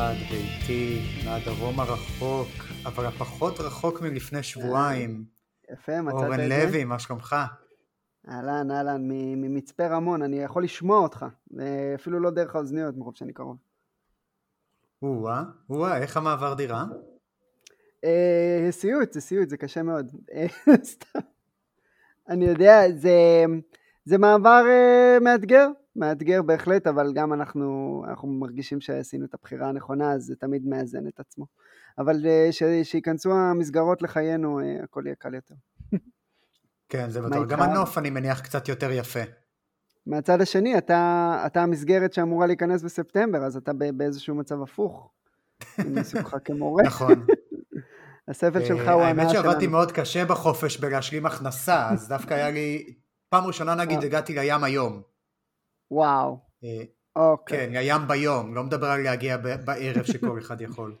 ארד ואיתי מהדרום הרחוק, אבל הפחות רחוק מלפני שבועיים. יפה, מצאת את זה? אורן לוי, מה שלומך? אהלן, אהלן, ממצפה רמון, אני יכול לשמוע אותך, אפילו לא דרך האוזניות מרוב שאני קרוב. או-אה, או-אה, איך המעבר דירה? אה, סיוט, זה סיוט, זה קשה מאוד. אה, סתם. אני יודע, זה, זה מעבר אה, מאתגר, מאתגר בהחלט, אבל גם אנחנו, אנחנו מרגישים שעשינו את הבחירה הנכונה, אז זה תמיד מאזן את עצמו. אבל שייכנסו המסגרות לחיינו, הכל יהיה קל יותר. כן, זה בטוח. גם הנוף, אני מניח, קצת יותר יפה. מהצד השני, אתה, אתה המסגרת שאמורה להיכנס בספטמבר, אז אתה באיזשהו מצב הפוך. אותך כמורה. נכון. הסבל שלך הוא הנאה שלנו. האמת שעבדתי מאוד קשה בחופש בלהשלים הכנסה, אז דווקא היה לי, פעם ראשונה נגיד אה. הגעתי לים היום. וואו. אה, אוקיי. כן, לים ביום, לא מדבר על להגיע בערב שכל אחד יכול.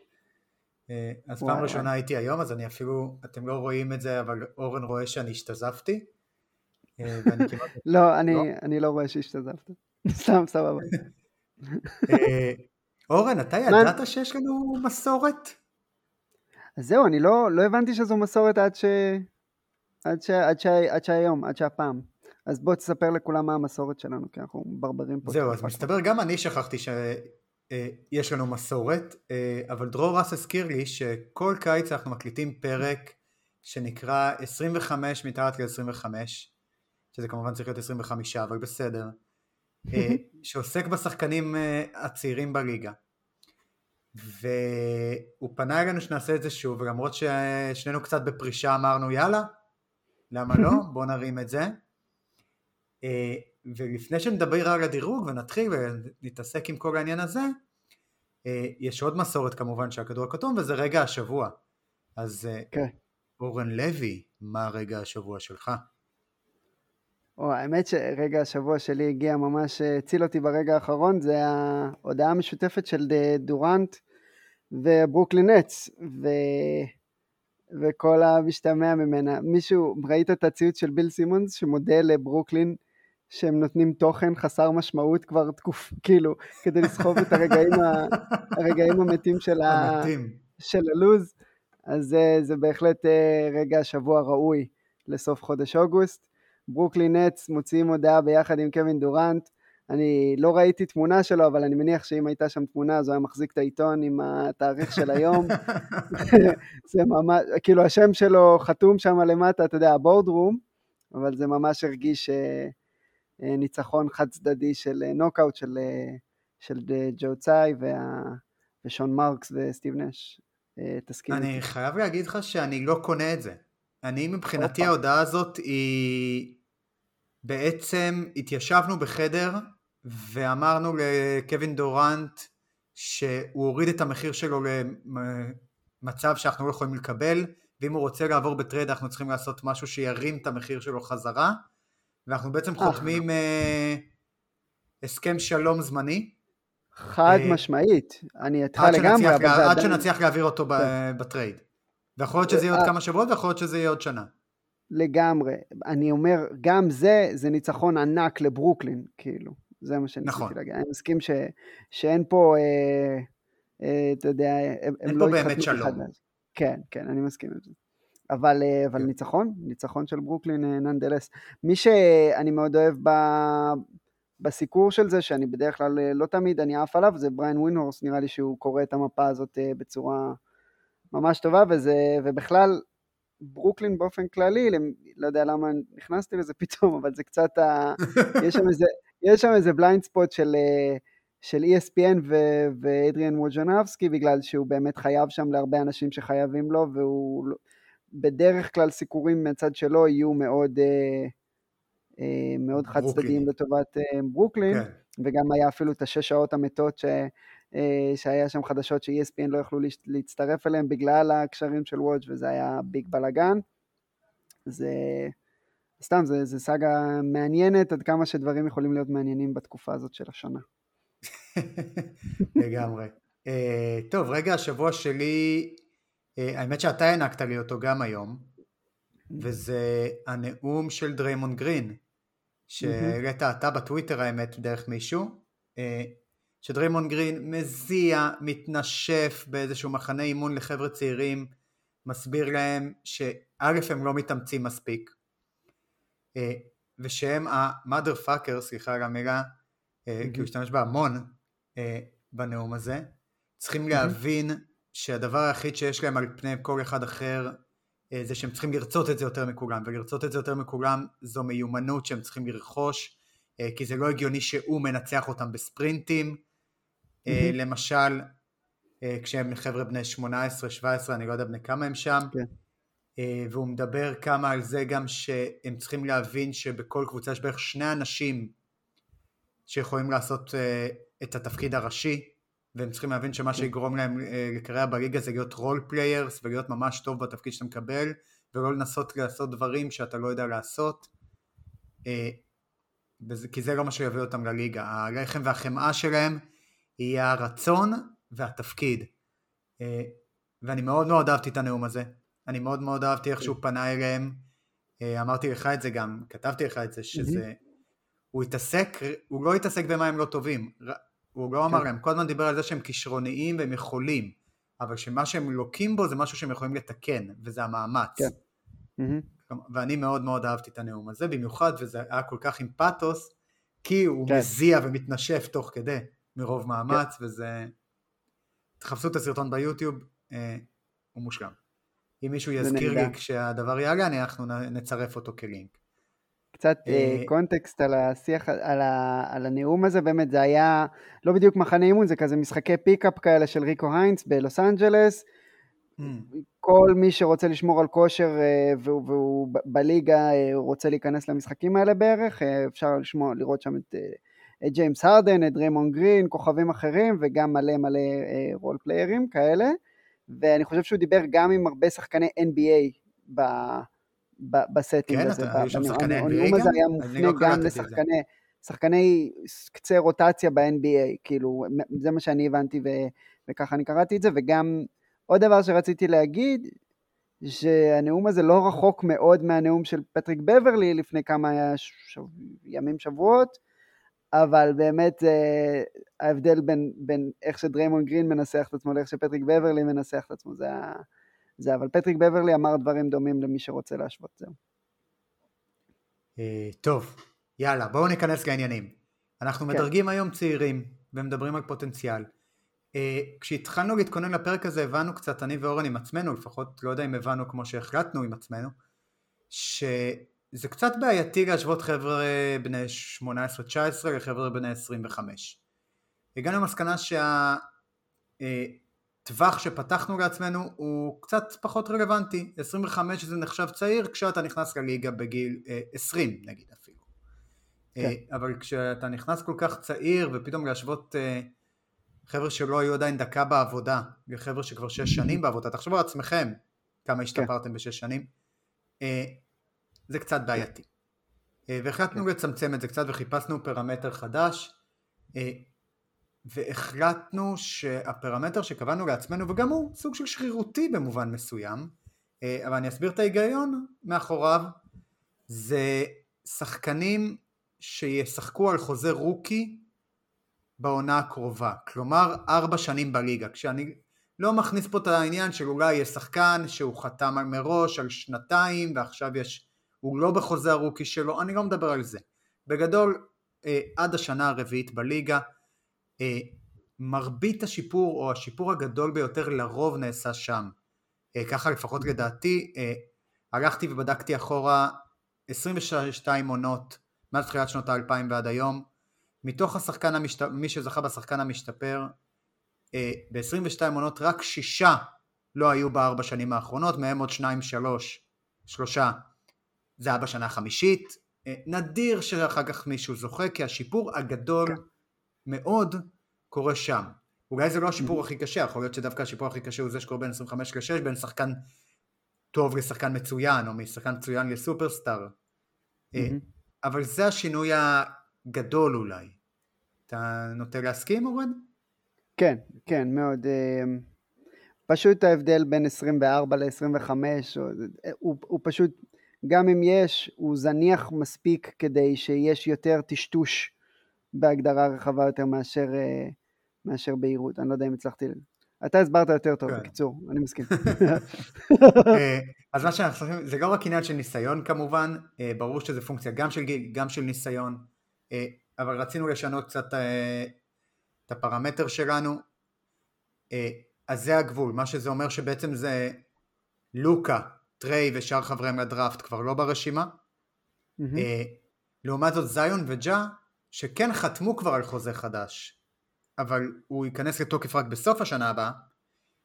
אה, אז פעם ראשונה הייתי היום, אז אני אפילו, אתם לא רואים את זה, אבל אורן רואה שאני השתזפתי. לא, אני לא רואה שהשתזפת. סתם, סבבה. אורן, אתה ידעת שיש לנו מסורת? אז זהו, אני לא, לא הבנתי שזו מסורת. עד שהיום, עד שהפעם. אז בוא תספר לכולם מה המסורת שלנו, כי אנחנו ברברים פה. זהו, אז מסתבר גם אני שכחתי שיש לנו מסורת, אה, אבל דרור רס הזכיר לי שכל קיץ אנחנו מקליטים פרק שנקרא 25 מתחת ל-25, שזה כמובן צריך להיות 25, אבל בסדר, אה, שעוסק בשחקנים אה, הצעירים בליגה. והוא פנה אלינו שנעשה את זה שוב, ולמרות ששנינו קצת בפרישה אמרנו יאללה, למה לא? בוא נרים את זה. אה, ולפני שנדבר על הדירוג ונתחיל ונתעסק עם כל העניין הזה, אה, יש עוד מסורת כמובן של הכדור הכתום וזה רגע השבוע. אז okay. אה, כן. אורן לוי, מה רגע השבוע שלך? או, האמת שרגע השבוע שלי הגיע ממש, הציל אותי ברגע האחרון, זה ההודעה המשותפת של דורנט וברוקלין נץ, ו... וכל המשתמע ממנה. מישהו, ראית את הציוץ של ביל סימונס שמודה לברוקלין שהם נותנים תוכן חסר משמעות כבר תקוף, כאילו, כדי לסחוב את הרגעים, ה... הרגעים המתים של, ה... של הלוז. אז זה, זה בהחלט אה, רגע השבוע ראוי לסוף חודש אוגוסט. ברוקלין נץ מוציאים הודעה ביחד עם קווין דורנט. אני לא ראיתי תמונה שלו, אבל אני מניח שאם הייתה שם תמונה, אז הוא היה מחזיק את העיתון עם התאריך של היום. זה ממש, כאילו השם שלו חתום שם למטה, אתה יודע, הבורדרום, אבל זה ממש הרגיש אה, ניצחון חד צדדי של אה, נוקאוט של, של ג'ו צאי וה, ושון מרקס וסטיב נש. תסכים. אני חייב להגיד לך שאני לא קונה את זה. אני מבחינתי ההודעה הזאת היא בעצם התיישבנו בחדר ואמרנו לקווין דורנט שהוא הוריד את המחיר שלו למצב שאנחנו לא יכולים לקבל ואם הוא רוצה לעבור ב trade אנחנו צריכים לעשות משהו שירים את המחיר שלו חזרה ואנחנו בעצם חותמים אה, הסכם שלום זמני חד אה, משמעית, אני איתך לגמרי, עד שנצליח להעביר אותו כן. ב trade ויכול להיות שזה יהיה עוד אה, כמה שבועות ויכול להיות שזה יהיה עוד שנה לגמרי. אני אומר, גם זה, זה ניצחון ענק לברוקלין, כאילו. זה מה שאני נכון. להגיד. אני מסכים ש, שאין פה, אה, אה, אתה יודע, הם, אין לא פה באמת שלום. כן, כן, אני מסכים עם זה. אבל, אה, אבל כן. ניצחון, ניצחון של ברוקלין nonetheless. אה, מי שאני מאוד אוהב ב, בסיקור של זה, שאני בדרך כלל אה, לא תמיד אני עף עליו, זה בריאן ווינדהורסט, נראה לי שהוא קורא את המפה הזאת בצורה ממש טובה, וזה, ובכלל, ברוקלין באופן כללי, לא יודע למה נכנסתי לזה פתאום, אבל זה קצת, ה... יש שם איזה, יש שם איזה blind spot של, של ESPN ואדריאן ווג'נבסקי, בגלל שהוא באמת חייב שם להרבה אנשים שחייבים לו, והוא לא- בדרך כלל סיקורים מהצד שלו יהיו מאוד, אה, אה, מאוד חד צדדיים לטובת ברוקלין, כן. וגם היה אפילו את השש שעות המתות ש... שהיה שם חדשות ש-ESPN לא יכלו להצטרף אליהם בגלל הקשרים של ווג' וזה היה big בלאגן. זה סתם, זה, זה סאגה מעניינת עד כמה שדברים יכולים להיות מעניינים בתקופה הזאת של השנה. לגמרי. uh, טוב, רגע השבוע שלי, האמת שאתה הענקת לי אותו גם היום, וזה הנאום של דריימון גרין, שהעלית אתה בטוויטר האמת דרך מישהו. Uh, שדריימון גרין מזיע, מתנשף באיזשהו מחנה אימון לחבר'ה צעירים, מסביר להם שא' הם לא מתאמצים מספיק, אה, ושהם ה-mother fucker, סליחה על המילה. כי הוא השתמש בה המון בנאום הזה, צריכים. להבין שהדבר היחיד שיש להם על פני כל אחד אחר זה שהם צריכים לרצות את זה יותר מכולם, ולרצות את זה יותר מכולם זו מיומנות שהם צריכים לרכוש, כי זה לא הגיוני שהוא מנצח אותם בספרינטים, mm-hmm. למשל כשהם חבר'ה בני 18-17, אני לא יודע בני כמה הם שם, כן. והוא מדבר כמה על זה גם שהם צריכים להבין שבכל קבוצה יש בערך שני אנשים שיכולים לעשות את התפקיד הראשי, והם צריכים להבין שמה כן. שיגרום להם אה, לקריירה בליגה זה להיות role players ולהיות ממש טוב בתפקיד שאתה מקבל ולא לנסות לעשות דברים שאתה לא יודע לעשות. אה, כי זה לא מה שיביא אותם לליגה. הלחם והחמאה שלהם יהיה הרצון והתפקיד. אה, ואני מאוד מאוד אהבתי את הנאום הזה. אני מאוד מאוד אהבתי איך שהוא פנה אליהם. אמרתי לך את זה גם כתבתי לך את זה שזה הוא התעסק הוא לא התעסק במה הם לא טובים הוא אמר כן. להם, כל הזמן דיבר על זה שהם כישרוניים והם יכולים, אבל שמה שהם לוקים בו זה משהו שהם יכולים לתקן, וזה המאמץ. כן. ואני מאוד מאוד אהבתי את הנאום הזה, במיוחד, וזה היה כל כך עם פאתוס, כי הוא כן. מזיע ומתנשף תוך כדי, מרוב מאמץ, כן. וזה... תחפשו את הסרטון ביוטיוב, אה, הוא מושלם. אם מישהו יזכיר לי כשהדבר יעלה, אנחנו נצרף אותו כלינק. קצת אה, אה, context על השיח, על, ה, על הנאום הזה, באמת זה היה לא בדיוק מחנה אימון, זה כזה משחקי pickup כאלה של ריקו היינס בלוס אנג'לס. Mm. כל מי שרוצה לשמור על כושר אה, והוא, והוא בליגה רוצה להיכנס למשחקים האלה בערך, אפשר לשמור, לראות שם את, את ג'יימס הרדן, את דריימונד גרין, כוכבים אחרים וגם מלא מלא role player ים כאלה. ואני חושב שהוא דיבר גם עם הרבה שחקני NBA ב... ב setting כן, הזה. כן, היו שם שחקני NBA גם? הנאום הזה היה מופנה לא גם לשחקני שחקני קצה רוטציה ב-NBA, כאילו, זה מה שאני הבנתי ו, וככה אני קראתי את זה, וגם עוד דבר שרציתי להגיד, שהנאום הזה לא רחוק מאוד מהנאום של פטריק בברלי לפני כמה שב... ימים, שבועות, אבל באמת אה, ההבדל בין, בין איך שדריימון גרין מנסח את עצמו לאיך שפטריק בברלי מנסח את עצמו, זה היה... זה, אבל פטריק בברלי אמר דברים דומים למי שרוצה להשוות, זהו. אה, טוב, יאללה, בואו ניכנס לעניינים. אנחנו כן. מדרגים היום צעירים ומדברים על פוטנציאל. אה, כשהתחלנו להתכונן לפרק הזה הבנו קצת, אני ואורן עם עצמנו, לפחות לא יודע אם הבנו כמו שהחלטנו עם עצמנו, שזה קצת בעייתי להשוות חבר'ה בני 18-19 לחבר'ה בני 25. הגענו למסקנה שה... הטווח שפתחנו לעצמנו הוא קצת פחות רלוונטי, 25 זה נחשב צעיר כשאתה נכנס לליגה בגיל 20 אה, נגיד אפילו. כן. אה, אבל כשאתה נכנס כל כך צעיר ופתאום להשוות אה, חבר'ה שלא היו עדיין דקה בעבודה לחבר'ה שכבר 6 שנים בעבודה, תחשבו על עצמכם כמה כן. השתפרתם כן. בשש שנים, זה קצת בעייתי. והחלטנו כן. לצמצם את זה קצת וחיפשנו פרמטר חדש והחלטנו שהפרמטר שקבענו לעצמנו, וגם הוא סוג של שרירותי במובן מסוים, אה, אבל אני אסביר את ההיגיון מאחוריו, זה שחקנים שישחקו על חוזה רוקי בעונה הקרובה, כלומר ארבע שנים בליגה, כשאני לא מכניס פה את העניין של אולי יש שחקן שהוא חתם מראש על שנתיים ועכשיו יש, הוא לא בחוזה הרוקי שלו, אני לא מדבר על זה. בגדול אה, עד השנה הרביעית בליגה מרבית השיפור או השיפור הגדול ביותר לרוב נעשה שם. אה, ככה לפחות לדעתי, אה, הלכתי ובדקתי אחורה 22 עונות מאז תחילת שנות האלפיים ועד היום, מתוך השחקן המשת... מי שזכה בשחקן המשתפר, ב-22 עונות רק שישה לא היו בארבע שנים האחרונות, מהם עוד שניים שלוש, שלושה, זה היה בשנה החמישית, נדיר שאחר כך מישהו זוכה, כי השיפור הגדול כן. מאוד קורה שם. אולי זה לא השיפור. הכי קשה, יכול להיות שדווקא השיפור הכי קשה הוא זה שקורה בין 25 ל-6, בין שחקן טוב לשחקן מצוין, או משחקן מצוין לסופרסטאר. אה. אבל זה השינוי הגדול אולי. אתה נוטה להסכים, אורן? כן, כן, מאוד. אה, פשוט ההבדל בין 24 ל-25, הוא, הוא פשוט, גם אם יש, הוא זניח מספיק כדי שיש יותר טשטוש בהגדרה רחבה יותר מאשר, אה, מאשר בהירות, אני לא יודע אם הצלחתי... אתה הסברת יותר טוב, כן. בקיצור, אני מסכים. אה, אז מה שאנחנו עושים, זה לא רק עניין של ניסיון כמובן, אה, ברור שזה פונקציה גם של גיל, גם של ניסיון, אבל רצינו לשנות קצת את הפרמטר שלנו, אז זה הגבול, מה שזה אומר שבעצם זה לוקה, טריי ושאר חבריהם לדראפט כבר לא ברשימה, לעומת זאת זיון וג'ה שכן חתמו כבר על חוזה חדש אבל הוא ייכנס לתוקף רק בסוף השנה הבאה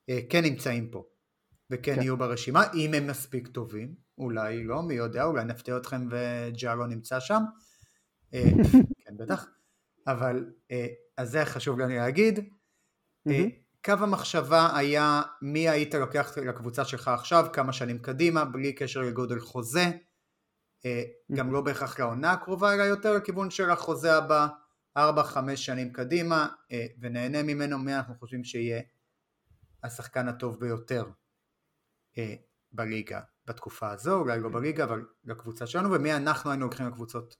אה, כן נמצאים פה וכן כן. יהיו ברשימה. אם הם מספיק טובים אולי לא מי יודע אולי נפתיע אתכם לא נמצא שם. אה, כן בטח. אבל אה, אז זה חשוב לי להגיד. קו המחשבה היה מי היית לוקח לקבוצה שלך עכשיו כמה שנים קדימה בלי קשר לגודל חוזה גם לא בהכרח לעונה הקרובה אלא יותר לכיוון של החוזה הבא 4-5 שנים קדימה אה, ונהנה ממנו מי אנחנו חושבים שיהיה השחקן הטוב ביותר אה, בליגה בתקופה הזו אולי לא בליגה אבל לקבוצה שלנו ומי אנחנו היינו לוקחים לקבוצות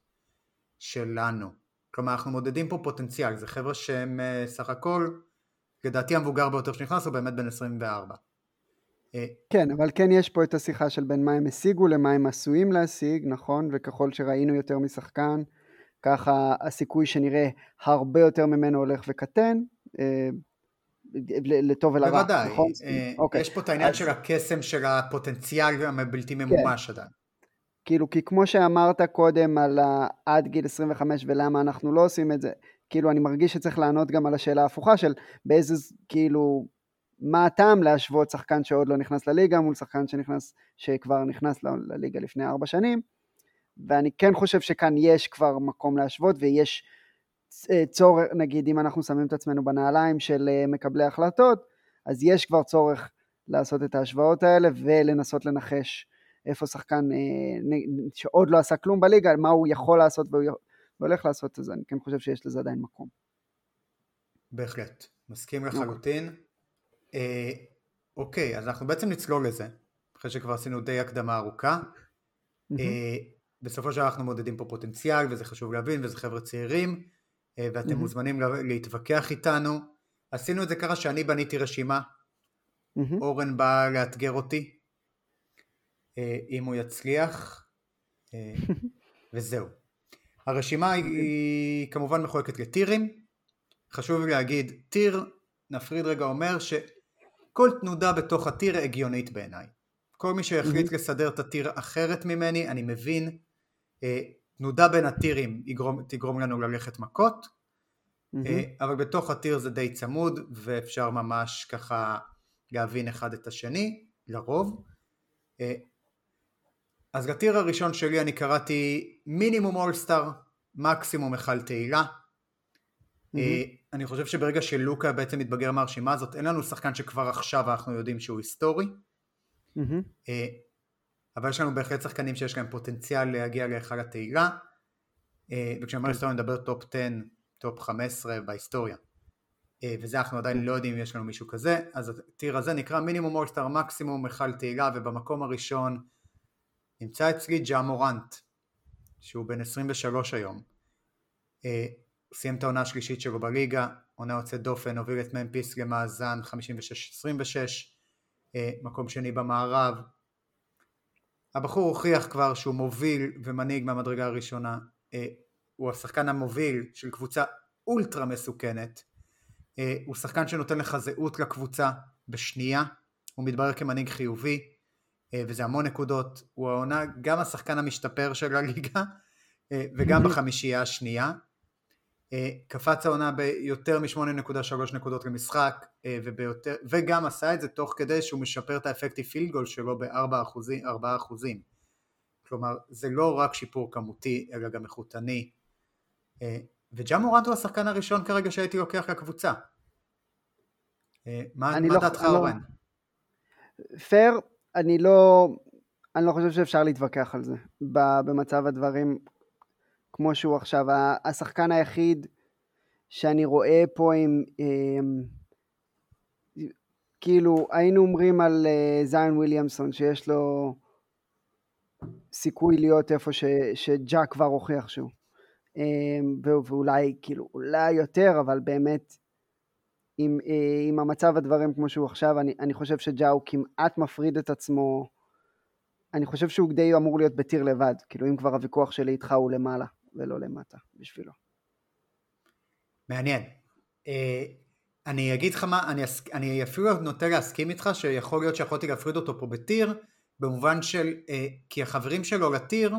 שלנו. כלומר אנחנו מודדים פה פוטנציאל זה חבר'ה שהם אה, סך הכל לדעתי המבוגר ביותר שנכנס הוא באמת בן 24 אה, כן, אבל כן יש פה את השיחה של בין מה הם השיגו למה הם עשויים להשיג, נכון? וככל שראינו יותר משחקן, ככה הסיכוי שנראה הרבה יותר ממנו הולך וקטן, אה, לטוב ולרע, בוודאי, נכון? אה, אוקיי. יש פה את העניין אז- של הקסם של הפוטנציאל הבלתי ממומש עדיין. כאילו, כי כמו שאמרת קודם על עד גיל 25 ולמה אנחנו לא עושים את זה, כאילו אני מרגיש שצריך לענות גם על השאלה ההפוכה של באיזה, כאילו, מה הטעם להשוות שחקן שעוד לא נכנס לליגה מול שחקן שנכנס, שכבר נכנס ל- לליגה לפני ארבע שנים, ואני כן חושב שכאן יש כבר מקום להשוות ויש אה, צורך, נגיד אם אנחנו שמים את עצמנו בנעליים של אה, מקבלי החלטות, אז יש כבר צורך לעשות את ההשוואות האלה ולנסות לנחש איפה שחקן אה, שעוד לא עשה כלום בליגה, מה הוא יכול לעשות והוא והולך לעשות, אז אני כן חושב שיש לזה עדיין מקום. בהחלט, מסכים לחלוטין. אה, אוקיי, אז אנחנו בעצם נצלול לזה, אחרי שכבר עשינו די הקדמה ארוכה. אה, בסופו של דבר אנחנו מודדים פה פוטנציאל, וזה חשוב להבין, וזה חבר'ה צעירים, אה, ואתם מהמם. מוזמנים לה- להתווכח איתנו. עשינו את זה ככה שאני בניתי רשימה, מהמם. אורן בא לאתגר אותי, אה, אם הוא יצליח, אה, וזהו. הרשימה היא, היא כמובן מחולקת לטירים, חשוב לי להגיד, טיר, נפריד רגע אומר שכל תנודה בתוך הטיר הגיונית בעיניי. כל מי שיחליט לסדר את הטיר אחרת ממני, אני מבין, אה, תנודה בין הטירים יגרום, תגרום לנו ללכת מכות, מהמם. אה, אבל בתוך הטיר זה די צמוד ואפשר ממש ככה להבין אחד את השני, לרוב. אה, אז לטיר הראשון שלי אני קראתי מינימום אולסטאר, מקסימום היכל תהילה. אה, אני חושב שברגע שלוקה בעצם מתבגר מהרשימה הזאת, אין לנו שחקן שכבר עכשיו אנחנו יודעים שהוא היסטורי. אה, אבל יש לנו בהחלט שחקנים שיש להם פוטנציאל להגיע להיכל התהילה, אה, וכשאני אומר היסטוריה אני מדבר top 10, top 15 בהיסטוריה. וזה אנחנו עדיין לא יודעים אם יש לנו מישהו כזה, אז ה tier הזה נקרא מינימום אולסטאר מקסימום היכל תהילה, ובמקום הראשון נמצא אצלי ג'ה מורנט, שהוא בן 23 היום. סיים את העונה השלישית שלו בליגה, עונה יוצאת דופן, הוביל את ממפיס למאזן 56-26, אה, מקום שני במערב. הבחור הוכיח כבר שהוא מוביל ומנהיג מהמדרגה הראשונה, אה, הוא השחקן המוביל של קבוצה אולטרה מסוכנת, אה, הוא שחקן שנותן לך זהות לקבוצה בשנייה, הוא מתברר כמנהיג חיובי, וזה המון נקודות, הוא העונה גם השחקן המשתפר של הליגה, וגם בחמישייה השנייה. אה, קפץ העונה ביותר מ-8.3 נקודות למשחק, אה, וביותר, וגם עשה את זה תוך כדי שהוא משפר את האפקטיב פילד גול שלו ב-4 אחוזים, 4 אחוזים. כלומר, זה לא רק שיפור כמותי, אלא גם איכותני. אה, וג'ה מורנט הוא השחקן הראשון כרגע שהייתי לוקח לקבוצה. מה, מה לא- דעתך לא- אורן? פייר, אני לא, אני לא חושב שאפשר להתווכח על זה במצב הדברים כמו שהוא עכשיו. השחקן היחיד שאני רואה פה עם, כאילו היינו אומרים על אה, זיון וויליאמסון שיש לו סיכוי להיות איפה ש, שג'ה כבר הוכיח שהוא. ו- ואולי כאילו אולי יותר אבל באמת עם, אה, עם המצב הדברים כמו שהוא עכשיו, אני, אני חושב שג'או כמעט מפריד את עצמו, אני חושב שהוא די אמור להיות בטיר לבד, כאילו אם כבר הוויכוח שלי איתך הוא למעלה ולא למטה בשבילו. מעניין. אה, אני אגיד לך מה, אני, אני אפילו נוטה להסכים איתך שיכול להיות שיכולתי להפריד אותו פה בטיר, במובן של, אה, כי החברים שלו לטיר,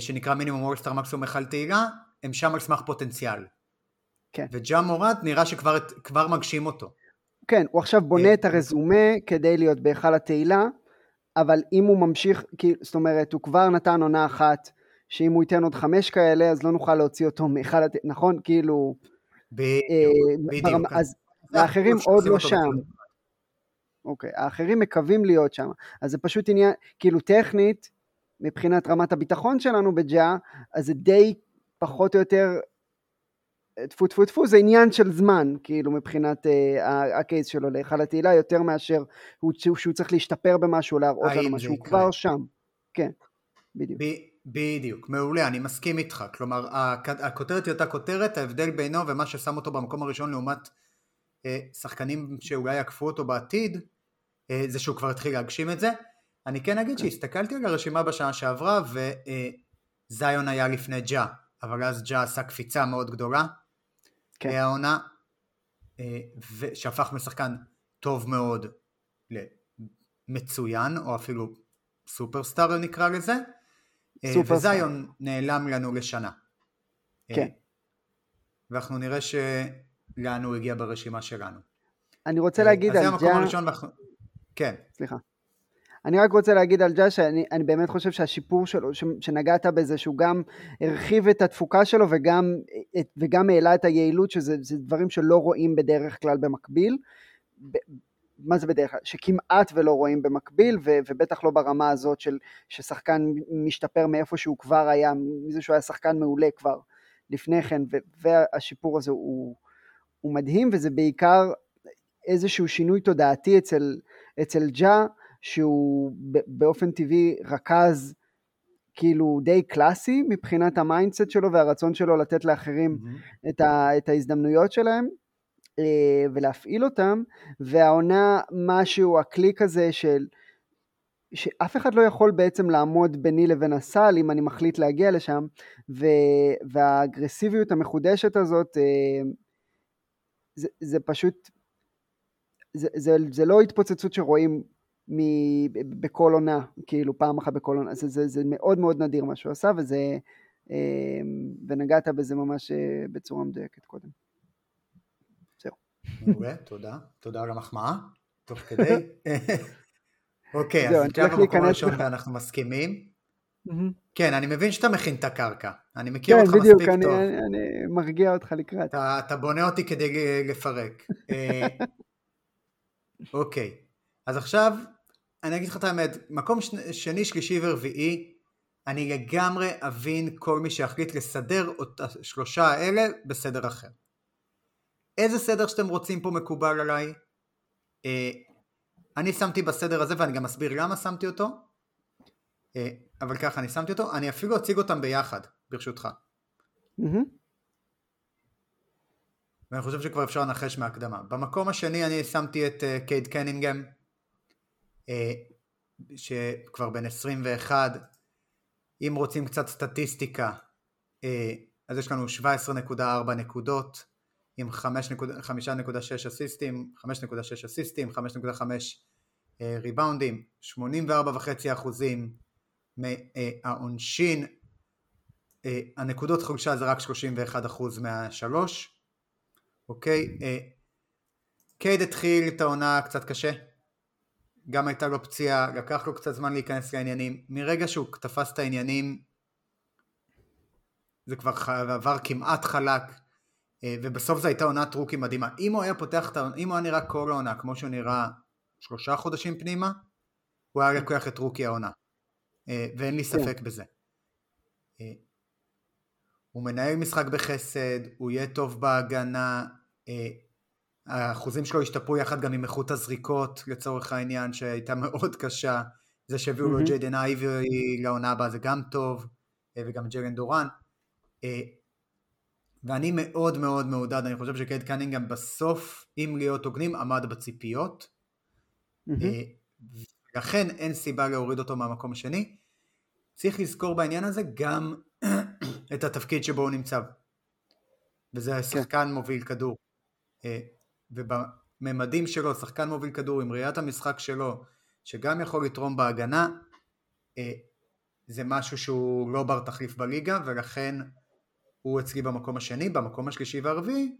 שנקרא מינימום אולסטאר מקסימום מיכל תהילה, הם שם על סמך פוטנציאל. כן. וג'ה מורד נראה שכבר מגשים אותו. כן, הוא עכשיו בונה את הרזומה כדי להיות בהיכל התהילה, אבל אם הוא ממשיך, זאת אומרת, הוא כבר נתן עונה אחת, שאם הוא ייתן עוד חמש כאלה, אז לא נוכל להוציא אותו התהילה, נכון? כאילו... בדיוק, אה, בדיוק. אז האחרים עוד לא שם. אוקיי, האחרים מקווים להיות שם. אז זה פשוט עניין, כאילו טכנית, מבחינת רמת הביטחון שלנו בג'ה, אז זה די פחות או יותר טפו טפו טפו זה עניין של זמן כאילו מבחינת uh, הקייס שלו להיכל התהילה יותר מאשר הוא, שהוא צריך להשתפר במשהו להראות לנו משהו הוא כבר שם כן בדיוק ב- בדיוק מעולה אני מסכים איתך כלומר הכותרת היא אותה כותרת ההבדל בינו ומה ששם אותו במקום הראשון לעומת uh, שחקנים שאולי יעקפו אותו בעתיד uh, זה שהוא כבר התחיל להגשים את זה אני כן אגיד כן. שהסתכלתי על הרשימה בשנה שעברה וזיון היה לפני ג'ה אבל אז ג'ה עשה קפיצה מאוד גדולה כן. העונה, אה, שהפך משחקן טוב מאוד למצוין, או אפילו סופרסטאר נקרא לזה, אה, סופרסטאר. וזיון נעלם לנו לשנה. אה, כן. ואנחנו נראה שלאן הוא הגיע ברשימה שלנו. אני רוצה להגיד על ג'ה... אז זה המקום הראשון ואנחנו... כן. סליחה. אני רק רוצה להגיד על ג'אש, שאני באמת חושב שהשיפור שלו, שנגעת בזה, שהוא גם הרחיב את התפוקה שלו וגם, וגם העלה את היעילות, שזה דברים שלא רואים בדרך כלל במקביל. מה זה בדרך כלל? שכמעט ולא רואים במקביל, ו, ובטח לא ברמה הזאת של ששחקן משתפר מאיפה שהוא כבר היה, מזה שהוא היה שחקן מעולה כבר לפני כן, ו, והשיפור הזה הוא, הוא מדהים, וזה בעיקר איזשהו שינוי תודעתי אצל, אצל ג'ה, שהוא באופן טבעי רכז כאילו די קלאסי מבחינת ה mindset שלו והרצון שלו לתת לאחרים mm-hmm. את, ה, את ההזדמנויות שלהם ולהפעיל אותם והעונה משהו הקליק הזה של שאף אחד לא יכול בעצם לעמוד ביני לבין הסל אם אני מחליט להגיע לשם ו, והאגרסיביות המחודשת הזאת אה, זה, זה פשוט זה, זה, זה לא התפוצצות שרואים בכל עונה, כאילו פעם אחת בכל עונה, זה, זה, זה מאוד מאוד נדיר מה שהוא עשה וזה, אמ, ונגעת בזה ממש אה, בצורה מדויקת קודם. מעולה, תודה, תודה על המחמאה, תוך כדי. אוקיי, אז עכשיו במקום הראשון ואנחנו מסכימים. כן, אני מבין שאתה מכין את הקרקע, אני מכיר כן, אותך בדיוק, מספיק טוב. אני, אני מרגיע אותך לקראת. אתה, אתה בונה אותי כדי לפרק. אה, אוקיי, אז עכשיו אני אגיד לך את האמת, מקום שני, שלישי ורביעי, אני לגמרי אבין כל מי שיחליט לסדר את השלושה האלה בסדר אחר. איזה סדר שאתם רוצים פה מקובל עליי. אה, אני שמתי בסדר הזה ואני גם אסביר למה שמתי אותו. אה, אבל ככה אני שמתי אותו, אני אפילו אציג אותם ביחד, ברשותך. Mm-hmm. ואני חושב שכבר אפשר לנחש מהקדמה. במקום השני אני שמתי את uh, קייד קנינגהם. אה, שכבר בן 21, אם רוצים קצת סטטיסטיקה, אה, אז יש לנו 17.4 נקודות עם 5.6 אסיסטים, 5.6 אסיסטים, 5.5 ריבאונדים, 84.5 אחוזים מהעונשין, אה, הנקודות חולשה זה רק 31 אחוז מהשלוש, אוקיי? קייד התחיל את העונה קצת קשה, גם הייתה לו פציעה, לקח לו קצת זמן להיכנס לעניינים. מרגע שהוא תפס את העניינים, זה כבר עבר כמעט חלק, אה, ובסוף זו הייתה עונת רוקי מדהימה. אם הוא היה פותח את העונה, אם הוא היה נראה כל העונה, כמו שהוא נראה שלושה חודשים פנימה, הוא היה לקוח את רוקי העונה. אה, ואין לי כן. ספק בזה. אה, הוא מנהל משחק בחסד, הוא יהיה טוב בהגנה, האחוזים שלו השתפרו יחד גם עם איכות הזריקות לצורך העניין שהייתה מאוד קשה זה שהביאו לו ג'יידן אייברי לעונה הבאה זה גם טוב אה, וגם ג'רן דורן אה, ואני מאוד מאוד מעודד, אני חושב שקייד קנינגהם בסוף, אם להיות הוגנים, עמד בציפיות. Mm-hmm. לכן אין סיבה להוריד אותו מהמקום השני. צריך לזכור בעניין הזה גם את התפקיד שבו הוא נמצא. וזה כן. שחקן מוביל כדור. אה, ובממדים שלו, שחקן מוביל כדור עם ראיית המשחק שלו, שגם יכול לתרום בהגנה, אה, זה משהו שהוא לא בר תחליף בליגה, ולכן הוא אצלי במקום השני, במקום השלישי והרביעי,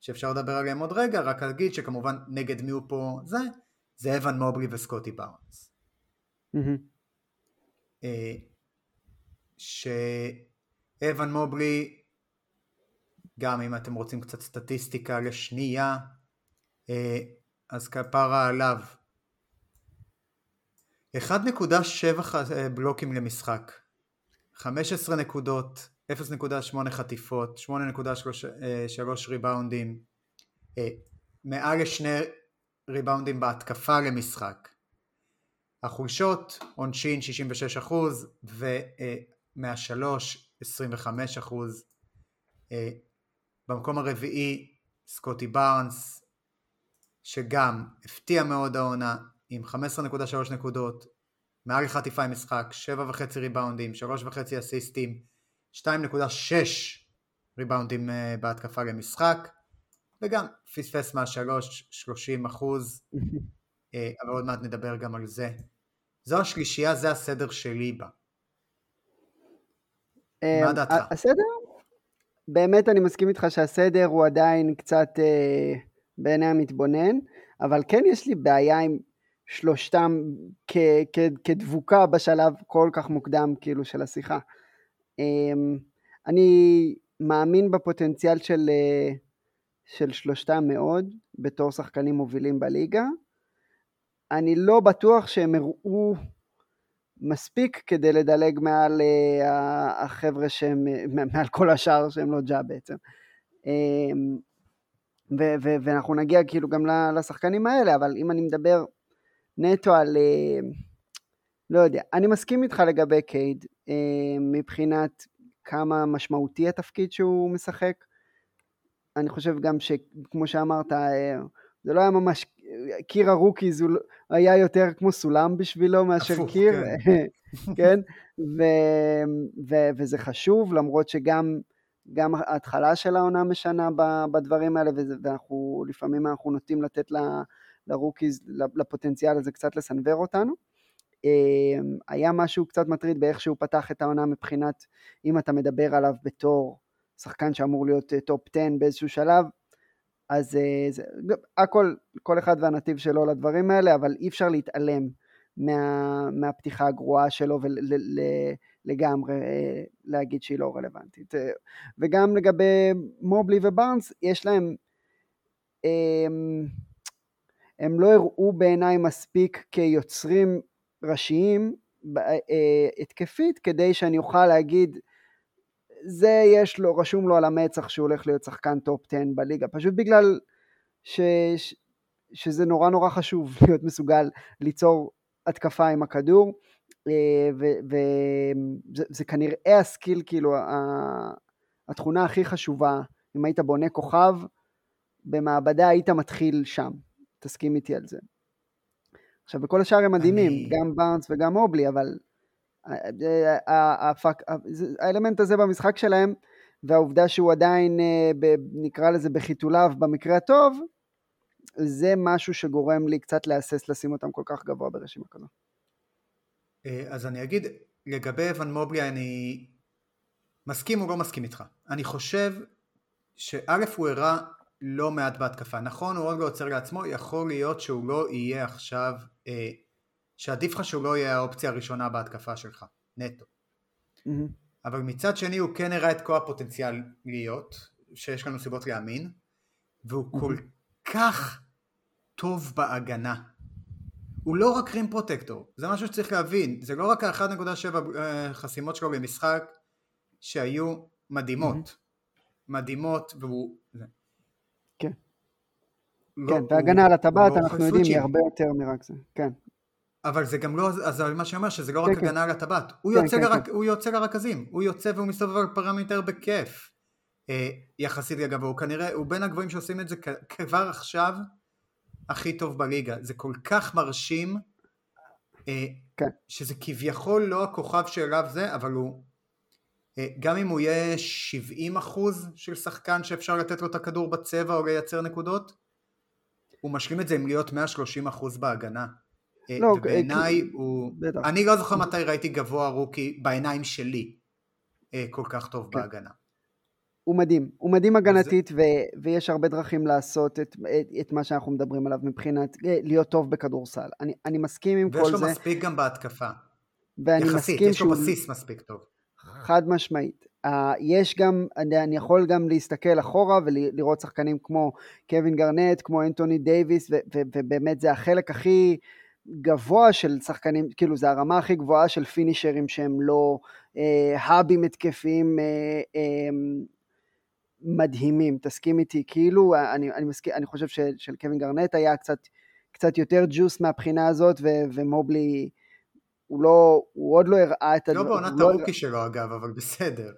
שאפשר לדבר עליהם עוד רגע, רק אגיד שכמובן נגד מי הוא פה זה, זה אבן מובלי וסקוטי בארנס. אה, שאבן מובלי, גם אם אתם רוצים קצת סטטיסטיקה לשנייה, אה, אז כפרה עליו. 1.7 אה, בלוקים למשחק, 15 נקודות, 0.8 חטיפות, 8.3 ריבאונדים, מעל לשני ריבאונדים בהתקפה למשחק. החולשות, עונשין 66% ומהשלוש 25%. במקום הרביעי סקוטי בארנס, שגם הפתיע מאוד העונה עם 15.3 נקודות, מעל חטיפה עם משחק, 7.5 ריבאונדים, 3.5 אסיסטים, 2.6 ריבאונדים אה, בהתקפה למשחק, וגם פספס מהשלוש 30 אחוז, אה, אבל עוד מעט נדבר גם על זה. זו השלישייה, זה הסדר שלי בה. מה אה, דעתך? הסדר? באמת אני מסכים איתך שהסדר הוא עדיין קצת אה, בעיני המתבונן, אבל כן יש לי בעיה עם שלושתם כ- כ- כדבוקה בשלב כל כך מוקדם כאילו של השיחה. אה, אני מאמין בפוטנציאל של... אה, של שלושתם מאוד בתור שחקנים מובילים בליגה. אני לא בטוח שהם הראו מספיק כדי לדלג מעל uh, החבר'ה שהם, מעל כל השאר שהם לא ג'ה בעצם. Um, ו- ו- ואנחנו נגיע כאילו גם לשחקנים האלה, אבל אם אני מדבר נטו על, לא יודע, אני מסכים איתך לגבי קייד, uh, מבחינת כמה משמעותי התפקיד שהוא משחק, אני חושב גם שכמו שאמרת, אה, זה לא היה ממש, קיר ה rookies הוא לא- היה יותר כמו סולם בשבילו מאשר הפוך, קיר, כן, כן? ו, ו, וזה חשוב, למרות שגם גם ההתחלה של העונה משנה בדברים האלה, ואנחנו לפעמים אנחנו נוטים לתת ל rookies, לפוטנציאל הזה קצת לסנוור אותנו. אה, היה משהו קצת מטריד באיך שהוא פתח את העונה מבחינת, אם אתה מדבר עליו בתור שחקן שאמור להיות top אה, 10 באיזשהו שלב, אז אה, זה, הכל, כל אחד והנתיב שלו לדברים האלה, אבל אי אפשר להתעלם מה, מהפתיחה הגרועה שלו ולגמרי אה, להגיד שהיא לא רלוונטית. וגם לגבי מובלי ובארנס, יש להם, הם, הם לא הראו בעיניי מספיק כיוצרים ראשיים התקפית כדי שאני אוכל להגיד זה יש לו, רשום לו על המצח שהוא הולך להיות שחקן top 10 בליגה, פשוט בגלל ש, ש, שזה נורא נורא חשוב להיות מסוגל ליצור התקפה עם הכדור, אה, וזה כנראה ה skill, כאילו, התכונה הכי חשובה, אם היית בונה כוכב, במעבדה היית מתחיל שם, תסכים איתי על זה. עכשיו, בכל השאר הם מדהימים, אני... גם בארנס וגם מובלי, אבל האלמנט הזה במשחק שלהם והעובדה שהוא עדיין אה, נקרא לזה בחיתוליו במקרה הטוב זה משהו שגורם לי קצת להסס לשים אותם כל כך גבוה ברשימה כזו. אה, אז אני אגיד לגבי אבן מובלי אני מסכים או לא מסכים איתך אני חושב שא' הוא הראה לא מעט בהתקפה נכון הוא עוד לא עוצר לעצמו יכול להיות שהוא לא יהיה עכשיו אה, שעדיף לך שהוא לא יהיה האופציה הראשונה בהתקפה שלך, נטו. Mm-hmm. אבל מצד שני הוא כן הראה את כל הפוטנציאל להיות, שיש לנו סיבות להאמין, והוא mm-hmm. כל כך טוב בהגנה. הוא לא רק רים פרוטקטור, זה משהו שצריך להבין, זה לא רק ה-1.7 אה, חסימות שלו במשחק שהיו מדהימות, mm-hmm. מדהימות, והוא... כן. לא, כן, והגנה על הטבעת לא אנחנו יודעים היא הרבה יותר מרק זה, כן. אבל זה גם לא, אז מה שאני אומר שזה לא רק כן, כן. הגנה על הטבעת, הוא, כן, כן, לרק, כן. הוא יוצא לרכזים, הוא יוצא והוא מסתובב על פרמטר בכיף. אה, יחסית לגבוה, הוא כנראה, הוא בין הגבוהים שעושים את זה כבר עכשיו הכי טוב בליגה, זה כל כך מרשים, אה, כן. שזה כביכול לא הכוכב שאליו זה, אבל הוא, אה, גם אם הוא יהיה 70 אחוז של שחקן שאפשר לתת לו את הכדור בצבע או לייצר נקודות, הוא משלים את זה עם להיות 130 אחוז בהגנה. אה, לא, ובעיניי כי... הוא... בטח. אני לא זוכר מתי ראיתי גבוה רוקי בעיניים שלי כל כך טוב כן. בהגנה. הוא מדהים, הוא מדהים הגנתית זה... ו, ויש הרבה דרכים לעשות את, את, את מה שאנחנו מדברים עליו מבחינת להיות טוב בכדורסל. אני, אני מסכים עם כל זה. ויש לו מספיק גם בהתקפה. ואני יחסית, מסכים יש לו בסיס מספיק טוב. חד משמעית. Uh, יש גם, אני, אני יכול גם להסתכל אחורה ולראות שחקנים כמו קווין גארנט, כמו אנטוני דייוויס, ו, ו, ובאמת זה החלק הכי גבוה של שחקנים, כאילו זה הרמה הכי גבוהה של finisher ים שהם לא אה, hub ים התקפיים אה, אה, מדהימים, תסכים איתי, כאילו, אני, אני, מסכים, אני חושב של קווין גארנט היה קצת, קצת יותר ג'וס מהבחינה הזאת, ו, ומובלי, הוא לא, הוא עוד לא הראה את הדבר. לא בעונת לא ה rookie שלו אגב, אבל בסדר.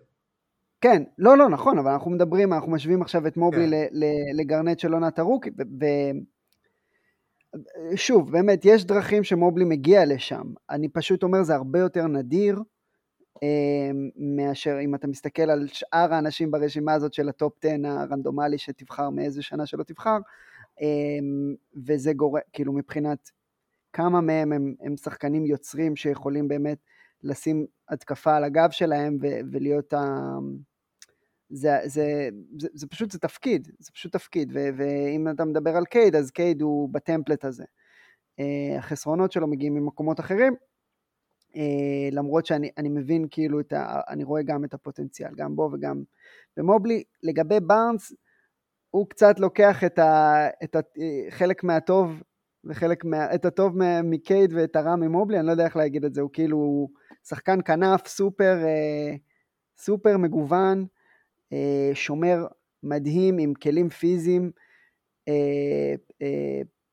כן, לא, לא, נכון, אבל אנחנו מדברים, אנחנו משווים עכשיו את מובלי כן. לגארנט של עונת ה rookie, ושוב, באמת, יש דרכים שמובלי מגיע לשם. אני פשוט אומר, זה הרבה יותר נדיר. אמ, מאשר אם אתה מסתכל על שאר האנשים ברשימה הזאת של ה top 10 הרנדומלי שתבחר מאיזה שנה שלא תבחר, אמ, וזה גורם, כאילו מבחינת כמה מהם הם, הם שחקנים יוצרים שיכולים באמת לשים התקפה על הגב שלהם ו, ולהיות ה... זה, זה, זה, זה פשוט, זה תפקיד, זה פשוט תפקיד, ו, ואם אתה מדבר על קייד, אז קייד הוא בטמפלט הזה. אה, החסרונות שלו מגיעים ממקומות אחרים, אה, למרות שאני מבין כאילו את ה... אני רואה גם את הפוטנציאל, גם בו וגם במובלי. לגבי בארנס, הוא קצת לוקח את, ה, את ה, חלק מהטוב וחלק מה... את הטוב מקייד ואת הרע ממובלי, אני לא יודע איך להגיד את זה, הוא כאילו שחקן כנף סופר, אה, סופר מגוון, אה, שומר מדהים עם כלים פיזיים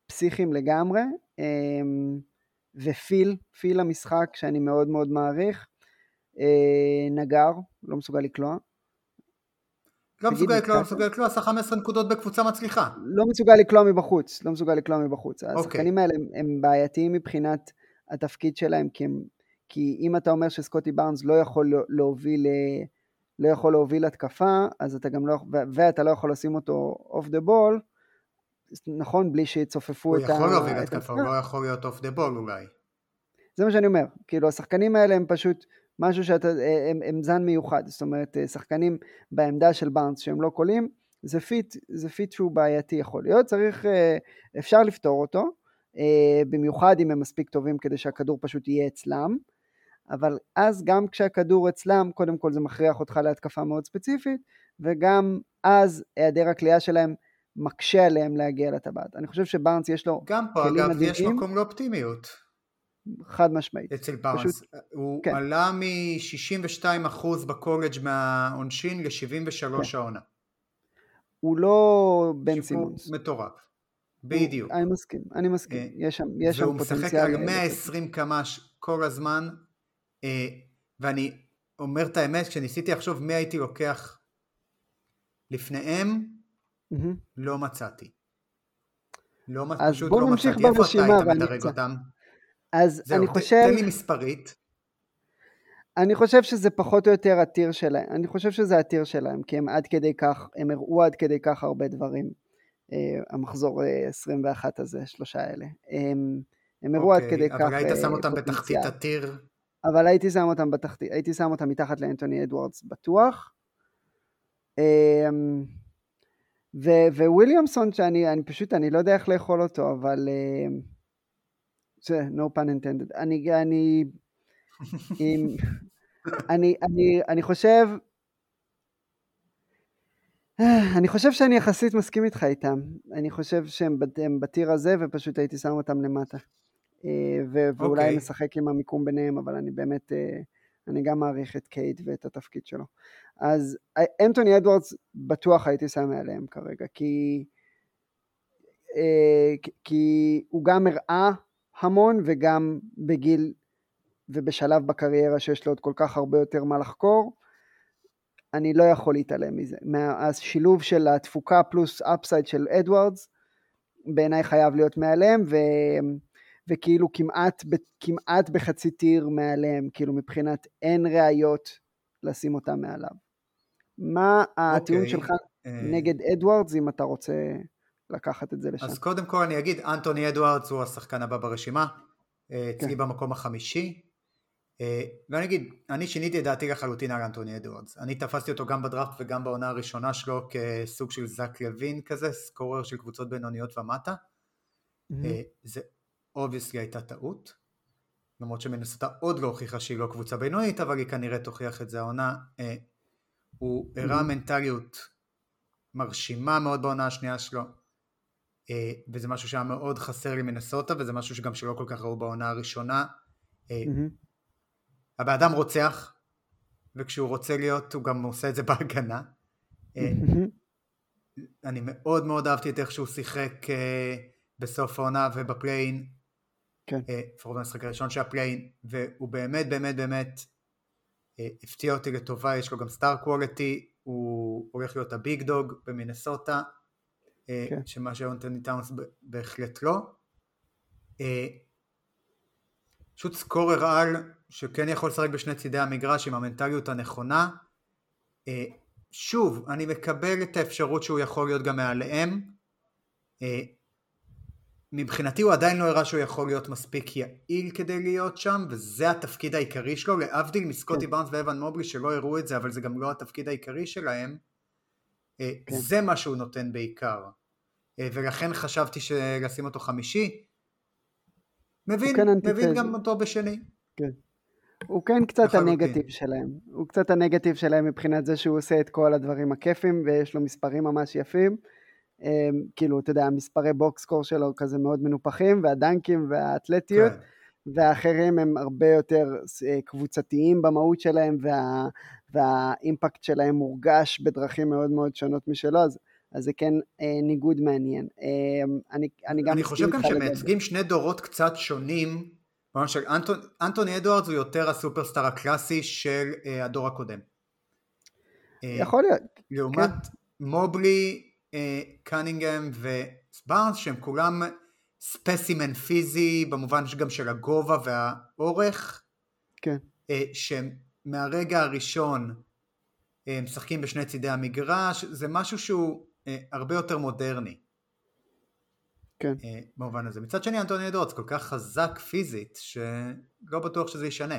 פסיכיים לגמרי. ופיל, פיל המשחק שאני מאוד מאוד מעריך, אה, נגר, לא מסוגל לקלוע. לא מסוגל לקלוע, לא מסוגל לקלוע, עשה 15 נקודות בקבוצה מצליחה. לא מסוגל לקלוע מבחוץ, לא מסוגל לקלוע מבחוץ. אוקיי. השחקנים האלה הם, הם בעייתיים מבחינת התפקיד שלהם, כי, הם, כי אם אתה אומר שסקוטי בארנס לא יכול להוביל, לא יכול להוביל התקפה, אז אתה גם לא, ואתה לא יכול לשים אותו off the ball, נכון, בלי שיצופפו את ה... הוא יכול להוביל התקפה, הוא לא יכול להיות off the ball אולי. זה מה שאני אומר, כאילו השחקנים האלה הם פשוט משהו שאתה, הם, הם זן מיוחד, זאת אומרת שחקנים בעמדה של בארנס שהם לא קלעים, זה fit, זה fit שהוא בעייתי יכול להיות, צריך, אה, אפשר לפתור אותו, אה, במיוחד אם הם מספיק טובים כדי שהכדור פשוט יהיה אצלם, אבל אז גם כשהכדור אצלם, קודם כל זה מכריח אותך להתקפה מאוד ספציפית, וגם אז היעדר הקליעה שלהם מקשה עליהם להגיע לטבעת. אני חושב שבארנס יש לו גם פה אגב מדהים. יש מקום לאופטימיות. חד משמעית. אצל בארנס. פשוט, הוא כן. עלה מ-62% בקולג' מהעונשין ל-73 כן. העונה. הוא לא בן סימונס. מטורף. בדיוק. אני מסכים, אני מסכים. אה, יש שם, יש שם פוטנציאל. והוא משחק על 120 קמ"ש כל הזמן, ואני אומר את האמת, כשניסיתי לחשוב מי הייתי לוקח לפניהם, Mm-hmm. לא מצאתי. לא, פשוט לא מצאתי. איפה אתה היית מדרג אותם? אז זהו, אני חושב... תן לי מספרית. אני חושב שזה פחות או יותר הטיר שלהם, אני חושב שזה הטיר שלהם, כי הם עד כדי כך, הם הראו עד כדי כך הרבה דברים, אה, המחזור 21 אה, הזה, שלושה האלה. הם, הם הראו עד אוקיי, כדי אבל כך אבל היית שם אותם פוטנציאל. בתחתית הטיר? אבל הייתי שם אותם בתחתית, הייתי שם אותם מתחת לאנטוני אדוארדס בטוח. אה, וויליאמסון שאני אני פשוט אני לא יודע איך לאכול אותו אבל uh, זה no pun intended. אני אני עם, אני אני אני חושב אני חושב שאני יחסית מסכים איתך איתם. אני חושב שהם בטיר הזה ופשוט הייתי שם אותם למטה ואולי okay. אוקיי. משחק עם המיקום ביניהם אבל אני באמת uh, אני גם מעריך את קייט ואת התפקיד שלו. אז אנטוני אדוארדס בטוח הייתי שם מעליהם כרגע, כי, אה, כי הוא גם הראה המון וגם בגיל ובשלב בקריירה שיש לו עוד כל כך הרבה יותר מה לחקור. אני לא יכול להתעלם מזה. השילוב של התפוקה פלוס אפסייד של אדוארדס, בעיניי חייב להיות מעליהם, ו... וכאילו כמעט, כמעט בחצי טיר מעליהם, כאילו מבחינת אין ראיות לשים אותם מעליו. מה הטיעון okay. אוקיי, שלך uh... נגד אדוארדס, אם אתה רוצה לקחת את זה לשם? אז קודם כל אני אגיד, אנטוני אדוארדס הוא השחקן הבא ברשימה, אה, אצלי כן. במקום החמישי, אה, ואני אגיד, אני שיניתי את דעתי לחלוטין על אנטוני אדוארדס. אני תפסתי אותו גם בדראפט וגם בעונה הראשונה שלו כסוג של זאק לוין כזה, scorer של קבוצות בינוניות ומטה. Mm-hmm. זה obviously הייתה טעות, למרות שמינסוטה עוד לא הוכיחה שהיא לא קבוצה בינונית, אבל היא כנראה תוכיח את זה העונה. אה, הוא הראה mm-hmm. מנטליות מרשימה מאוד בעונה השנייה שלו, וזה משהו שהיה מאוד חסר למינסוטה, וזה משהו שגם שלא כל כך ראו בעונה הראשונה. Mm-hmm. הבן אדם רוצח, וכשהוא רוצה להיות הוא גם עושה את זה בהגנה. אה, אני מאוד מאוד אהבתי את איך שהוא שיחק אה, בסוף העונה וב play-in, כן. אה, לפחות במשחק הראשון של ה play-in, והוא באמת באמת באמת הפתיע אותי לטובה, יש לו גם star quality, הוא הולך להיות ה big dog במינסוטה, כן. שמה שאנטוני טאונס בהחלט לא. פשוט סקורר על שכן יכול לשחק בשני צידי המגרש עם המנטליות הנכונה. אה, שוב, אני מקבל את האפשרות שהוא יכול להיות גם מעליהם. אה, מבחינתי הוא עדיין לא הראה שהוא יכול להיות מספיק יעיל כדי להיות שם, וזה התפקיד העיקרי שלו, להבדיל מסקוטי כן. בארנס ואבן מובלי שלא הראו את זה, אבל זה גם לא התפקיד העיקרי שלהם. אה, כן. זה מה שהוא נותן בעיקר. ולכן חשבתי לשים אותו חמישי. מבין, כן מבין גם אותו בשני. כן. הוא כן קצת הנגטיב שלהם, הוא קצת הנגטיב שלהם מבחינת זה שהוא עושה את כל הדברים הכיפים ויש לו מספרים ממש יפים, כאילו אתה יודע המספרי בוקסקור שלו כזה מאוד מנופחים והדנקים והאתלטיות, כן. והאחרים הם הרבה יותר אה, קבוצתיים במהות שלהם וה, והאימפקט שלהם מורגש בדרכים מאוד מאוד שונות משלו, אז, אז זה כן אה, ניגוד מעניין. אה, אני, אני גם... אני חושב גם שמייצגים שני דורות קצת שונים ממש, אנטוני, אנטוני אדוארדס הוא יותר הסופרסטאר הקלאסי של uh, הדור הקודם. אה, יכול להיות. לעומת כן. מובלי, קנינגהם וסבארנס שהם כולם ספסימן פיזי במובן גם של הגובה והאורך. כן. Uh, שהם מהרגע הראשון משחקים בשני צידי המגרש, זה משהו שהוא הרבה יותר מודרני. כן. אה, במובן הזה. מצד שני אנטוני אדורץ כל כך חזק פיזית שלא בטוח שזה ישנה.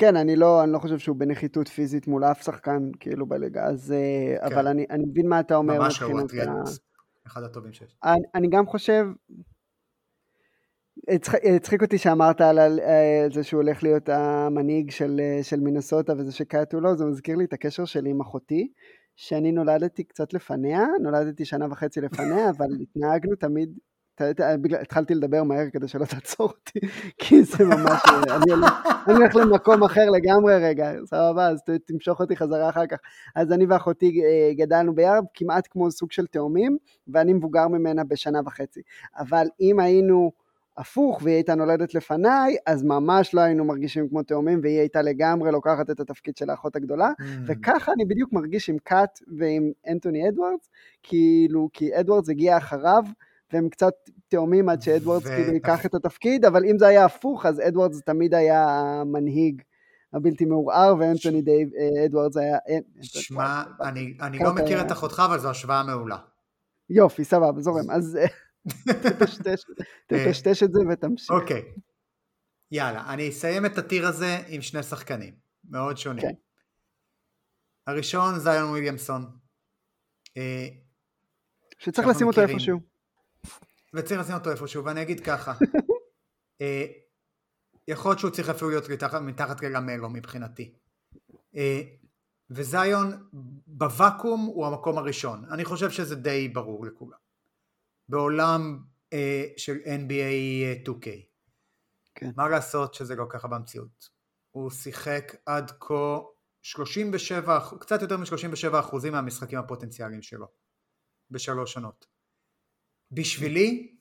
כן, אני לא, אני לא חושב שהוא בנחיתות פיזית מול אף שחקן כאילו בליגה, אז... אה, כן. אבל אני, אני מבין מה אתה אומר. ממש לא, ה... אחד הטובים שיש. אני, אני גם חושב, הצחיק אותי שאמרת על אה, זה שהוא הולך להיות המנהיג של, של מינסוטה וזה שקאטו לא, זה מזכיר לי את הקשר שלי עם אחותי, שאני נולדתי קצת לפניה, נולדתי שנה וחצי לפניה, אבל התנהגנו תמיד, התחלתי לדבר מהר כדי שלא תעצור אותי, כי זה ממש, אני הולך למקום אחר לגמרי רגע, סבבה, אז תמשוך אותי חזרה אחר כך. אז אני ואחותי אה, גדלנו ביחד כמעט כמו סוג של תאומים, ואני מבוגר ממנה בשנה וחצי. אבל אם היינו... הפוך והיא הייתה נולדת לפניי, אז ממש לא היינו מרגישים כמו תאומים, והיא הייתה לגמרי לוקחת את התפקיד של האחות הגדולה, mm. וככה אני בדיוק מרגיש עם קאט ועם אנטוני אדוארדס, כאילו, כי אדוארדס הגיע אחריו, והם קצת תאומים עד שאדוארדס ו... כאילו ייקח את התפקיד, אבל אם זה היה הפוך, אז אדוארדס תמיד היה המנהיג. הבלתי מעורער, ואנטוני דייב אה, אדוארדס היה... אה, שמע, אני, אני לא מכיר את אחותך, אבל זו השוואה מעולה. יופי, סבבה, זורם. אז אה, תטשטש את זה ותמשיך. אוקיי. יאללה, אני אסיים את הטיר הזה עם שני שחקנים, מאוד שונים. כן. הראשון זיון וויליאמסון. אה, שצריך לשים אותו איפשהו. וצריך לשים אותו איפשהו, ואני אגיד ככה. אה, יכול להיות שהוא צריך אפילו להיות מתחת ללמלו מבחינתי. אה, וזיון בוואקום הוא המקום הראשון. אני חושב שזה די ברור לכולם. בעולם אה, של NBA 2K. אה, כן. מה לעשות שזה לא ככה במציאות? הוא שיחק עד כה 37, קצת יותר מ-37% מהמשחקים הפוטנציאליים שלו בשלוש שנות. בשבילי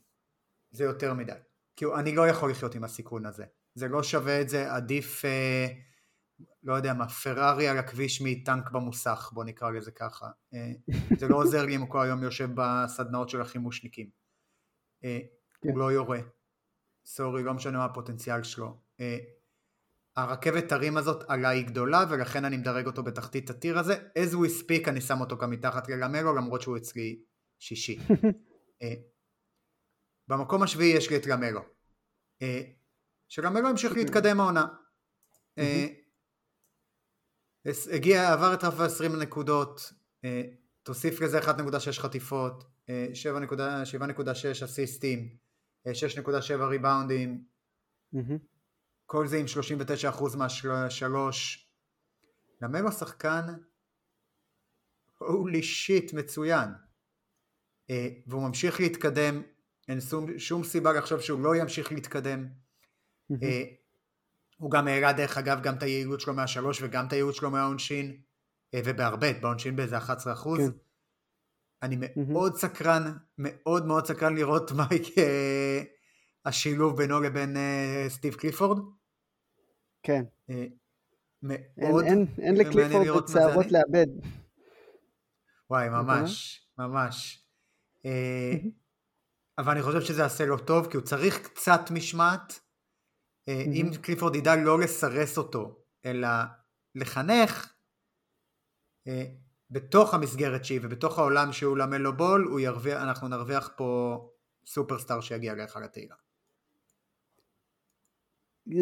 זה יותר מדי. כי אני לא יכול לחיות עם הסיכון הזה. זה לא שווה את זה, עדיף, אה, לא יודע מה, פרארי על הכביש מטנק במוסך, בוא נקרא לזה ככה. אה, זה לא עוזר לי אם הוא כל היום יושב בסדנאות של החימושניקים. אה, כן. הוא לא יורה. סורי, לא משנה מה הפוטנציאל שלו. אה, הרכבת הרים הזאת עלה היא גדולה ולכן אני מדרג אותו בתחתית הטיר הזה. as we speak אני שם אותו גם מתחת ללמלו למרות שהוא אצלי שישי. במקום השביעי יש לי את למלו. שלמלו המשיך להתקדם העונה. הגיע, עבר את רף ה-20 נקודות, אה, תוסיף לזה 1.6 חטיפות, 7.6 אסיסטים, 6.7 ריבאונדים, כל זה עם 39% מהשלוש. למלו שחקן הולי שיט מצוין. אה, והוא ממשיך להתקדם, אין שום, שום סיבה לחשוב שהוא לא ימשיך להתקדם. הוא גם העלה דרך אגב גם את היעילות שלו מהשלוש וגם את היעילות שלו מהעונשין, אה, ובהרבה, בעונשין באיזה 11 אחוז. כן. אני מאוד. סקרן, מאוד מאוד סקרן לראות מה יהיה השילוב בינו לבין סטיב קליפורד. כן. מאוד אין, אין, אין לקליפורד את שערות לאבד. וואי, ממש, ממש. Uh, אבל אני חושב שזה יעשה לו טוב, כי הוא צריך קצת משמעת. אה, אם קליפורד ידע לא לסרס אותו, אלא לחנך, אה, בתוך המסגרת שהיא ובתוך העולם שהוא למלו בול, הוא ירוויח, אנחנו נרוויח פה סופרסטאר שיגיע להיכל התהילה.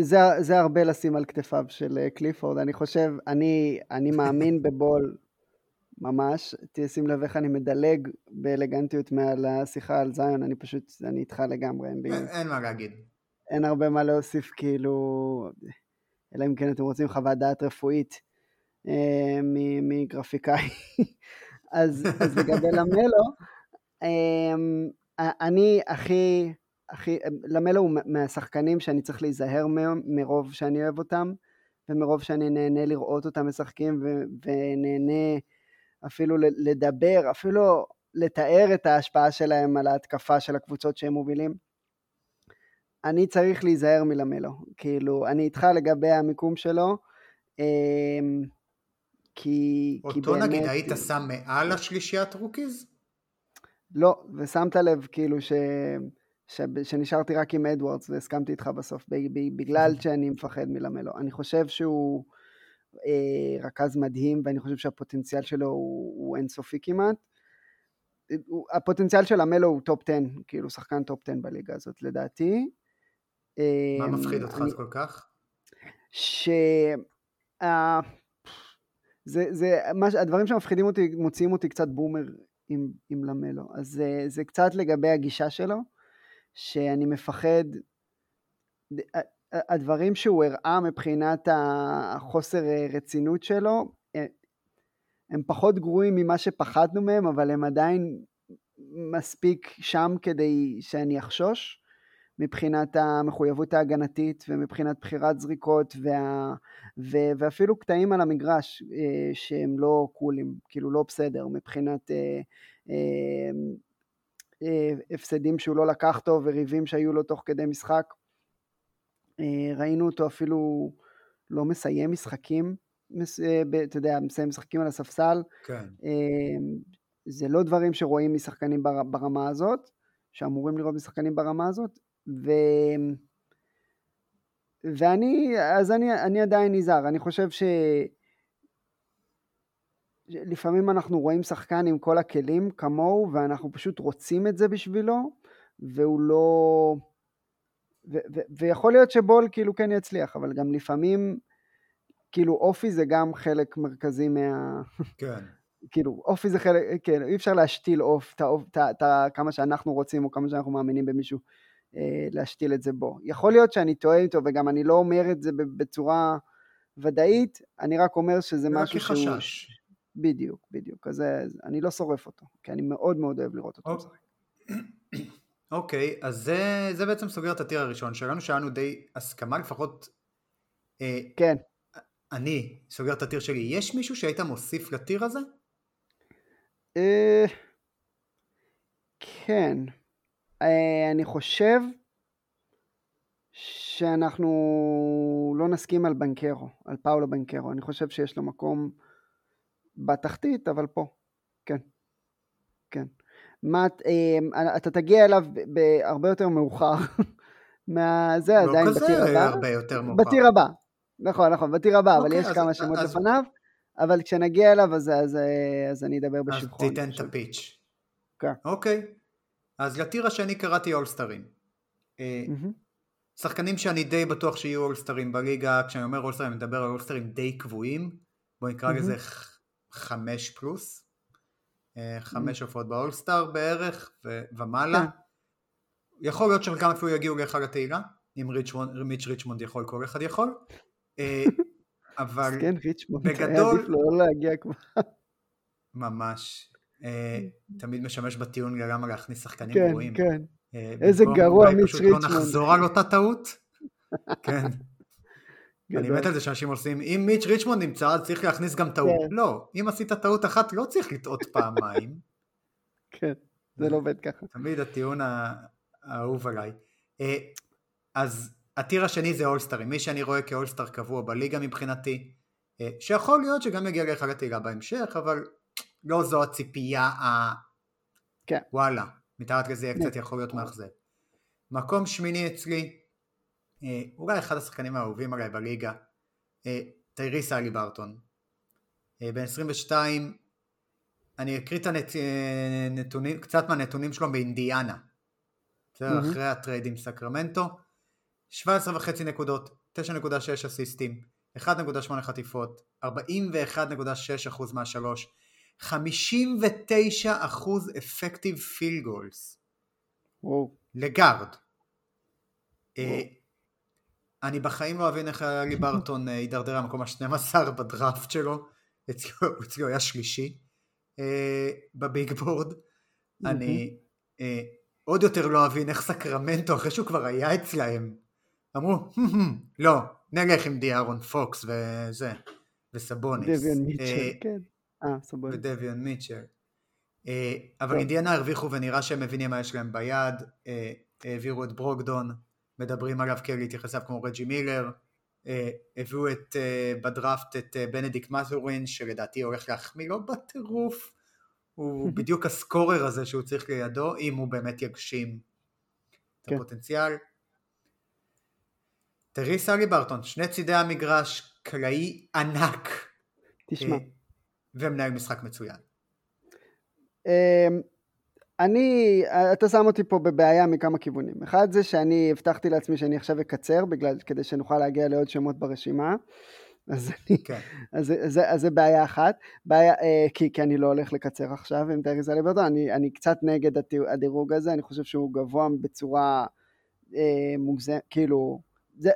זה, זה הרבה לשים על כתפיו של אה, קליפורד, אני חושב, אני, אני מאמין בבול ממש, תשים לב איך אני מדלג באלגנטיות מעל השיחה על זיון, אני פשוט, אני איתך לגמרי, אין. אין, אין מה להגיד. אין הרבה מה להוסיף, כאילו, אלא אם כן אתם רוצים חוות דעת רפואית אה, מגרפיקאי. אז, אז לגבי למלו, אה, אני הכי, הכי, למלו הוא מהשחקנים שאני צריך להיזהר מהם, מרוב שאני אוהב אותם, ומרוב שאני נהנה לראות אותם משחקים, ונהנה אפילו לדבר, אפילו לתאר את ההשפעה שלהם על ההתקפה של הקבוצות שהם מובילים. אני צריך להיזהר מלמלו. כאילו, אני איתך לגבי המיקום שלו, אמ, כי, אותו כי באמת... אותו נגיד היית שם מעל השלישיית rookies? לא, ושמת לב כאילו ש... ש... שנשארתי רק עם אדוורדס והסכמתי איתך בסוף, בגלל שאני מפחד מלמלו. אני חושב שהוא רכז מדהים, ואני חושב שהפוטנציאל שלו הוא, הוא אינסופי כמעט. הפוטנציאל של למלו הוא top 10, כאילו שחקן top 10 בליגה הזאת לדעתי. מה אמ, מפחיד אותך אני... כל כך? ש... Uh, זה, זה, מה, הדברים שמפחידים אותי, מוציאים אותי קצת bummer עם, עם למלו. אז זה, זה קצת לגבי הגישה שלו, שאני מפחד, הדברים שהוא הראה מבחינת החוסר רצינות שלו, הם פחות גרועים ממה שפחדנו מהם, אבל הם עדיין מספיק שם כדי שאני אחשוש. מבחינת המחויבות ההגנתית ומבחינת בחירת זריקות וה, ו, ואפילו קטעים על המגרש אה, שהם לא קולים, כאילו לא בסדר, מבחינת אה, אה, אה, הפסדים שהוא לא לקח טוב וריבים שהיו לו תוך כדי משחק. אה, ראינו אותו אפילו לא מסיים משחקים, אה, אתה יודע, מסיים משחקים על הספסל. כן. אה, זה לא דברים שרואים משחקנים ברמה הזאת, שאמורים לראות משחקנים ברמה הזאת, ו... ואני, אז אני, אני עדיין נזהר, אני חושב ש... לפעמים אנחנו רואים שחקן עם כל הכלים כמוהו ואנחנו פשוט רוצים את זה בשבילו והוא לא... ו- ו- ויכול להיות שבול כאילו כן יצליח, אבל גם לפעמים כאילו אופי זה גם חלק מרכזי מה... כן. כאילו אופי זה חלק, כן, אי אפשר להשתיל עוף, את כמה שאנחנו רוצים או כמה שאנחנו מאמינים במישהו. אה, להשתיל את זה בו. יכול להיות שאני טועה איתו וגם אני לא אומר את זה בצורה ודאית, אני רק אומר שזה משהו שהוא... רק כחשש. בדיוק, בדיוק. אז אני לא שורף אותו, כי אני מאוד מאוד אוהב לראות אותו אוקיי, אז זה, זה בעצם סוגר את הטיר הראשון שלנו, שהיה לנו די הסכמה, לפחות... אה, כן. אני סוגר את הטיר שלי. יש מישהו שהיית מוסיף לטיר הזה? אה, כן. אה, אני חושב שאנחנו לא נסכים על בנקרו, על פאולו בנקרו. אני חושב שיש לו מקום בתחתית, אבל פה. מה, אה, אתה תגיע אליו בהרבה יותר מאוחר. מה... זה לא עדיין בטיר הבא. לא כזה הרבה יותר מאוחר. בטיר הבא. נכון, נכון, בטיר הבא, אוקיי, אבל יש אז, כמה שמות אז... לפניו. אבל כשנגיע אליו אז, אז, אז אני אדבר בשבחו. אז תיתן את הפיץ'. כן. אוקיי. אז ל tier השני קראתי אולסטרים. Mm-hmm. שחקנים שאני די בטוח שיהיו אולסטרים בליגה, כשאני אומר אולסטרים אני מדבר על אולסטרים די קבועים, בוא נקרא mm-hmm. לזה חמש פלוס, אה, חמש הופעות. באולסטר בערך ו- ומעלה. כן. יכול להיות שחלקם אפילו יגיעו להיכל התהילה, אם ריצ'מונד, מיץ' ריצ'מונד יכול, כל אחד יכול. אה, אבל כן, ריצ'מונד, בגדול... היה עדיף לא להגיע כבר. ממש. אה, תמיד משמש בטיעון למה להכניס שחקנים כן, גרועים. כן, כן. איזה גרוע מיץ' ריצ'מונד. פשוט לא נחזור על אותה טעות. כן. אני מת על זה שאנשים עושים, אם מיץ' ריצ'מונד נמצא אז צריך להכניס גם טעות. כן. לא, אם עשית טעות אחת לא צריך לטעות פעמיים. כן, זה לא עובד ככה. תמיד הטיעון האהוב עליי. אה, אז הטיר השני זה אולסטרים, מי שאני רואה כאולסטר קבוע בליגה מבחינתי, אה, שיכול להיות שגם יגיע להיכל התהילה בהמשך, אבל לא זו הציפייה ה... כן. וואלה, מתחת לזה יהיה קצת יכול להיות מאכזב. מקום שמיני אצלי, אולי אחד השחקנים האהובים עליי בליגה, אה, טייריס הליברטון. אה, בן 22, אני אקריא את הנתונים, קצת מהנתונים שלו באינדיאנה. בסדר. אחרי הטרייד עם סקרמנטו. 17.5 נקודות, 9.6 אסיסטים, 1.8 חטיפות, 41.6% מהשלוש, 59% אפקטיב פיל גולס. לגארד. אני בחיים לא אבין איך אלי ברטון אה, הידרדר למקום ה-12 בדראפט שלו, אצלו היה שלישי אה, בביג בורד. אני אה, עוד יותר לא אבין איך סקרמנטו אחרי שהוא כבר היה אצלהם אמרו לא נלך עם דיארון פוקס וזה וסבוניס. דביון מיטשל, כן. ודביון מיטשל. אבל כן. אינדיאנה הרוויחו ונראה שהם מבינים מה יש להם ביד, העבירו את ברוקדון, מדברים עליו כן להתייחס אליו כמו רג'י מילר, אה, הביאו את, אה, בדראפט את אה, בנדיקט מת'ורין שלדעתי הולך להחמיא לו בטירוף, הוא בדיוק ה scorer הזה שהוא צריך לידו אם הוא באמת יגשים את כן. הפוטנציאל. טייריס הליברטון, שני צידי המגרש, קלעי ענק. תשמע. ומנהל משחק מצוין. אני, אתה שם אותי פה בבעיה מכמה כיוונים. אחד זה שאני הבטחתי לעצמי שאני עכשיו אקצר, בגלל, כדי שנוכל להגיע לעוד שמות ברשימה. אז, אני, כן. אז, אז, אז זה בעיה אחת, בעיה, אה, כי, כי אני לא הולך לקצר עכשיו עם טייריס הליברטון, אני, אני קצת נגד הדירוג הזה, אני חושב שהוא גבוה בצורה אה, מוגזמת, כאילו, זה,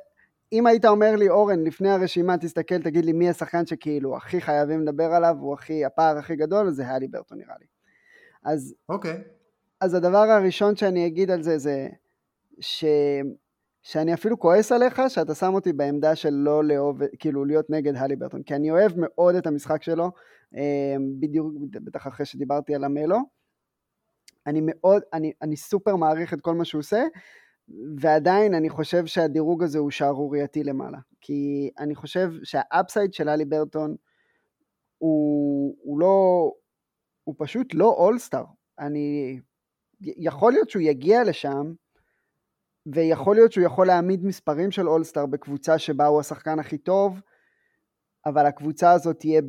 אם היית אומר לי אורן לפני הרשימה תסתכל תגיד לי מי השחקן שכאילו הכי חייבים לדבר עליו, הוא הכי, הפער הכי גדול, זה היה הליברטון נראה לי. אז, אוקיי. Okay. אז הדבר הראשון שאני אגיד על זה זה ש... שאני אפילו כועס עליך שאתה שם אותי בעמדה של לא לאהוב, כאילו להיות נגד הליברטון, כי אני אוהב מאוד את המשחק שלו, אה, בדיוק, בטח אחרי שדיברתי על למלו, אני מאוד, אני, אני סופר מעריך את כל מה שהוא עושה, ועדיין אני חושב שהדירוג הזה הוא שערורייתי למעלה, כי אני חושב שה upside של הליברטון הוא, הוא לא, הוא פשוט לא אולסטאר. אני, יכול להיות שהוא יגיע לשם, ויכול להיות שהוא יכול להעמיד מספרים של אולסטאר בקבוצה שבה הוא השחקן הכי טוב, אבל הקבוצה הזאת תהיה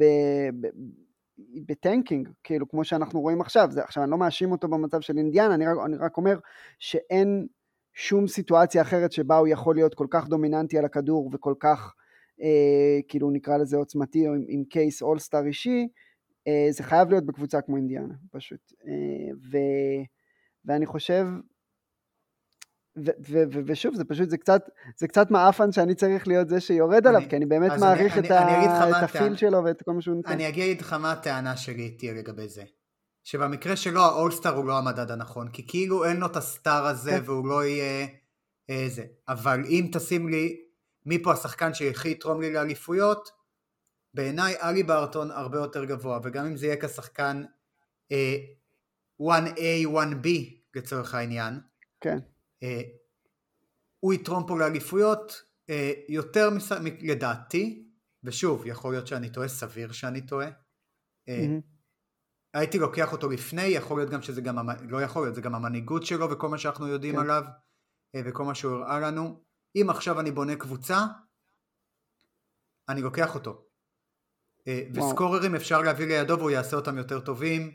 בטנקינג, כאילו כמו שאנחנו רואים עכשיו, זה, עכשיו אני לא מאשים אותו במצב של אינדיאנה, אני אני רק אומר שאין שום סיטואציה אחרת שבה הוא יכול להיות כל כך דומיננטי על הכדור וכל כך, אה, כאילו נקרא לזה עוצמתי, או עם, עם קייס אולסטאר אישי, אה, זה חייב להיות בקבוצה כמו אינדיאנה, פשוט. אה, ו, ואני חושב, ו, ו, ו, ושוב, זה פשוט, זה קצת, זה קצת מעפן שאני צריך להיות זה שיורד עליו, כי אני באמת מעריך אני, את, אני, ה, את הפיל שלו ואת כל מה שהוא נותן. אני אגיד לך מה הטענה שלי תהיה לגבי זה. שבמקרה שלו האולסטאר הוא לא המדד הנכון, כי כאילו אין לו את הסטאר הזה כן. והוא לא יהיה איזה. אבל אם תשים לי מי פה השחקן שהכי יתרום לי לאליפויות, בעיניי אלי בארטון הרבה יותר גבוה, וגם אם זה יהיה כשחקן אה, 1A, 1B לצורך העניין, כן. אה, הוא יתרום פה לאליפויות אה, יותר מס... לדעתי, ושוב, יכול להיות שאני טועה, סביר שאני טועה. Mm-hmm. הייתי לוקח אותו לפני, יכול להיות גם שזה גם, לא יכול להיות, זה גם המנהיגות שלו וכל מה שאנחנו יודעים כן. עליו, וכל מה שהוא הראה לנו. אם עכשיו אני בונה קבוצה, אני לוקח אותו. וסקוררים אפשר להביא לידו והוא יעשה אותם יותר טובים.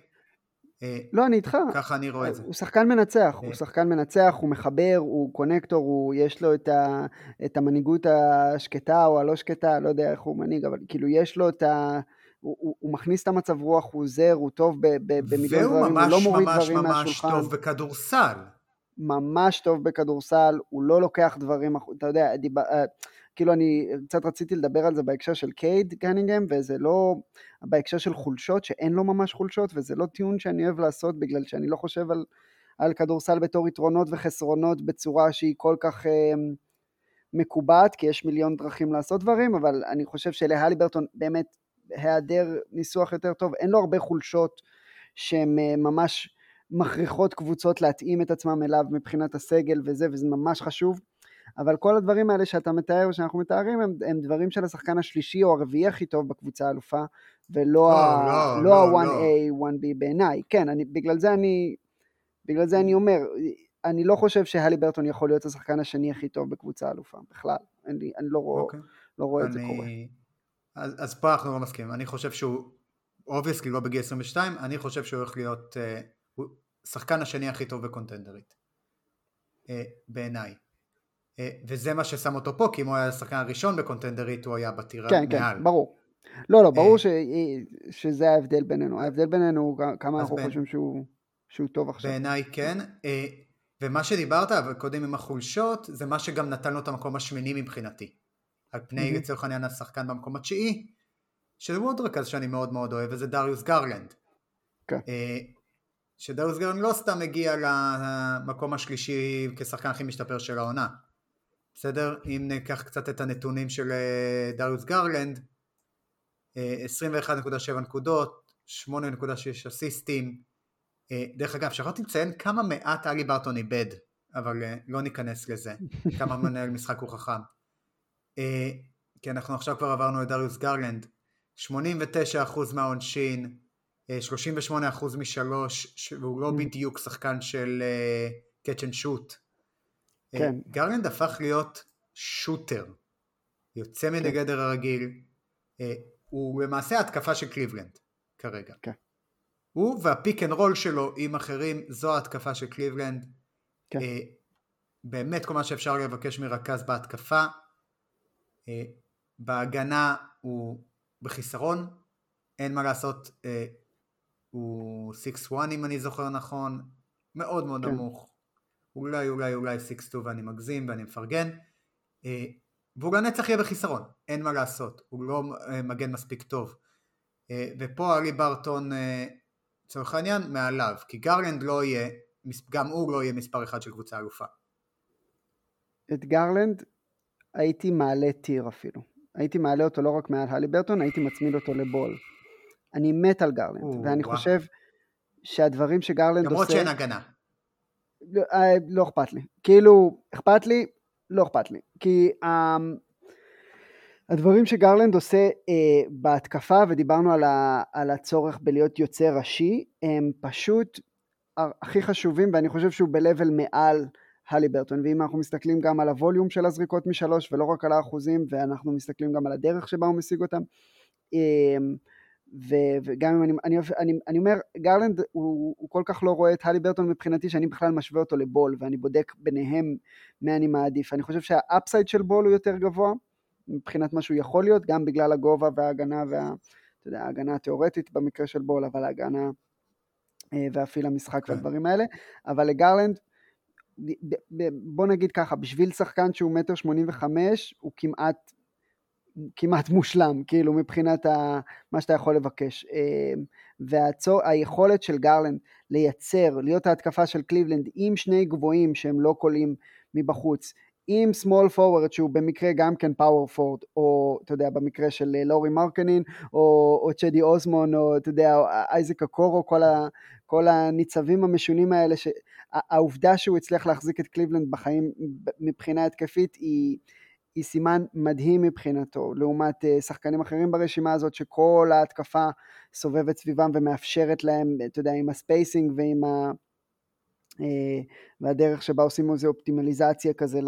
אה, לא, אני איתך. ככה אני רואה את זה. הוא שחקן מנצח, הוא אה. שחקן מנצח, הוא מחבר, הוא קונקטור, הוא, יש לו את, ה, את המנהיגות השקטה או הלא שקטה, לא יודע איך הוא מנהיג, אבל כאילו יש לו את ה... הוא, הוא, הוא מכניס את המצב רוח, הוא עוזר, הוא טוב במיליון דברים, הוא לא מוריד דברים מהשולחן. והוא ממש ממש טוב בכדורסל. ממש טוב בכדורסל, הוא לא לוקח דברים, אתה יודע, דיבר, אה, כאילו אני קצת רציתי לדבר על זה בהקשר של קייד גנינגהם, וזה לא בהקשר של חולשות, שאין לו ממש חולשות, וזה לא טיעון שאני אוהב לעשות, בגלל שאני לא חושב על, על כדורסל בתור יתרונות וחסרונות בצורה שהיא כל כך אה, מקובעת, כי יש מיליון דרכים לעשות דברים, אבל אני חושב שלהליברטון באמת היעדר ניסוח יותר טוב, אין לו הרבה חולשות שהן אה, ממש מכריחות קבוצות להתאים את עצמם אליו מבחינת הסגל וזה, וזה ממש חשוב. אבל כל הדברים האלה שאתה מתאר ושאנחנו מתארים הם, הם דברים של השחקן השלישי או הרביעי הכי טוב בקבוצה האלופה ולא לא, ה-1A, לא, לא, לא. 1B בעיניי, כן, אני, בגלל זה אני בגלל זה אני אומר, אני לא חושב שהלי ברטון יכול להיות השחקן השני הכי טוב בקבוצה אלופה, בכלל, אני, אני לא, רואה, okay. אוקיי. לא רואה אני... את זה קורה. אז, אז פה אנחנו לא מסכימים, אני חושב שהוא אובייסקי לא בגיל 22, אני חושב שהוא הולך להיות uh, שחקן השני הכי טוב בקונטנדרית, uh, בעיניי. אה, וזה מה ששם אותו פה, כי אם הוא היה השחקן הראשון בקונטנדרית, הוא היה בטירה כן, כן מעל. כן, ברור. לא, לא, ברור אה, ש... שזה ההבדל בינינו. ההבדל בינינו הוא כמה אנחנו בין... חושבים שהוא, שהוא טוב עכשיו. בעיניי כן. אה, ומה שדיברת קודם עם החולשות, זה מה שגם נתן לו את המקום השמיני מבחינתי. על פני mm-hmm. לצורך העניין השחקן במקום התשיעי, שהוא עוד רכז שאני מאוד מאוד אוהב, וזה דריוס גרלנד. כן. שדריוס גרלנד לא סתם הגיע למקום השלישי כשחקן הכי משתפר של העונה. בסדר? אם ניקח קצת את הנתונים של אה, דריוס גרלנד, 21.7 אה, נקודות, 8.6 אסיסטים. אה, דרך אגב, שכחתי לציין כמה מעט הליברטון איבד, אבל לא ניכנס לזה, כמה מנהל משחק הוא חכם. כי אנחנו עכשיו כבר עברנו את דריוס גרלנד, 89% מהעונשין, 38% משלוש, והוא לא mm. בדיוק שחקן של catch and shoot. אה, כן. גרלנד הפך להיות shooter, יוצא מן כן. הגדר הרגיל, אה, הוא למעשה התקפה של קליבלנד כרגע. כן. הוא וה pick and roll שלו עם אחרים, זו ההתקפה של קליבלנד. כן. אה, באמת כל מה שאפשר לבקש מרכז בהתקפה. בהגנה הוא בחיסרון, אין מה לעשות, הוא 6-1 אם אני זוכר נכון, מאוד מאוד כן. נמוך. אולי אולי אולי six two ואני מגזים ואני מפרגן אה, והוא לנצח יהיה בחיסרון, אין מה לעשות, הוא לא אה, מגן מספיק טוב אה, ופה הליברטון לצורך העניין מעליו, כי גרלנד לא יהיה, גם הוא לא יהיה מספר אחד של קבוצה אלופה. את גרלנד הייתי מעלה tier אפילו, הייתי מעלה אותו לא רק מעל הליברטון, הייתי מצמיד אותו לבול. אני מת על גרלנד, ואני. חושב שהדברים שגרלנד עושה... למרות שאין הגנה. לא, אה, לא אכפת לי. כאילו, אכפת לי? לא אכפת לי. כי um, הדברים שגרלנד עושה uh, בהתקפה, ודיברנו על, ה, על הצורך בלהיות יוצר ראשי, הם פשוט הכי חשובים, ואני חושב שהוא ב-level מעל הליברטון. ואם אנחנו מסתכלים גם על הווליום של הזריקות משלוש, ולא רק על האחוזים, ואנחנו מסתכלים גם על הדרך שבה הוא משיג אותם, um, ו- וגם אם אני, אני, אני, אני אומר, גרלנד הוא, הוא כל כך לא רואה את הלי ברטון מבחינתי שאני בכלל משווה אותו לבול ואני בודק ביניהם מה אני מעדיף. אני חושב שה upside של בול הוא יותר גבוה מבחינת מה שהוא יכול להיות, גם בגלל הגובה וההגנה וה... אתה יודע, ההגנה התיאורטית במקרה של בול, אבל ההגנה אה, וה feel למשחק כן. והדברים האלה, אבל לגרלנד, בוא נגיד ככה, בשביל שחקן שהוא מטר שמונים וחמש, הוא כמעט כמעט מושלם, כאילו מבחינת ה, מה שאתה יכול לבקש. אמ, והיכולת של גרלנד לייצר, להיות ההתקפה של קליבלנד עם שני גבוהים שהם לא קולים מבחוץ, עם small forward שהוא במקרה גם כן power forward, או אתה יודע, במקרה של אה, לורי מרקנין, או, או צ'די אוזמון, או אתה יודע, אייזק הקורו, כל, ה, כל הניצבים המשונים האלה, ש... העובדה שהוא הצליח להחזיק את קליבלנד בחיים מבחינה התקפית היא, היא סימן מדהים מבחינתו, לעומת אה, שחקנים אחרים ברשימה הזאת שכל ההתקפה סובבת סביבם ומאפשרת להם, אתה יודע, עם הספייסינג ועם ה... אה, והדרך שבה עושים איזה אופטימליזציה כזה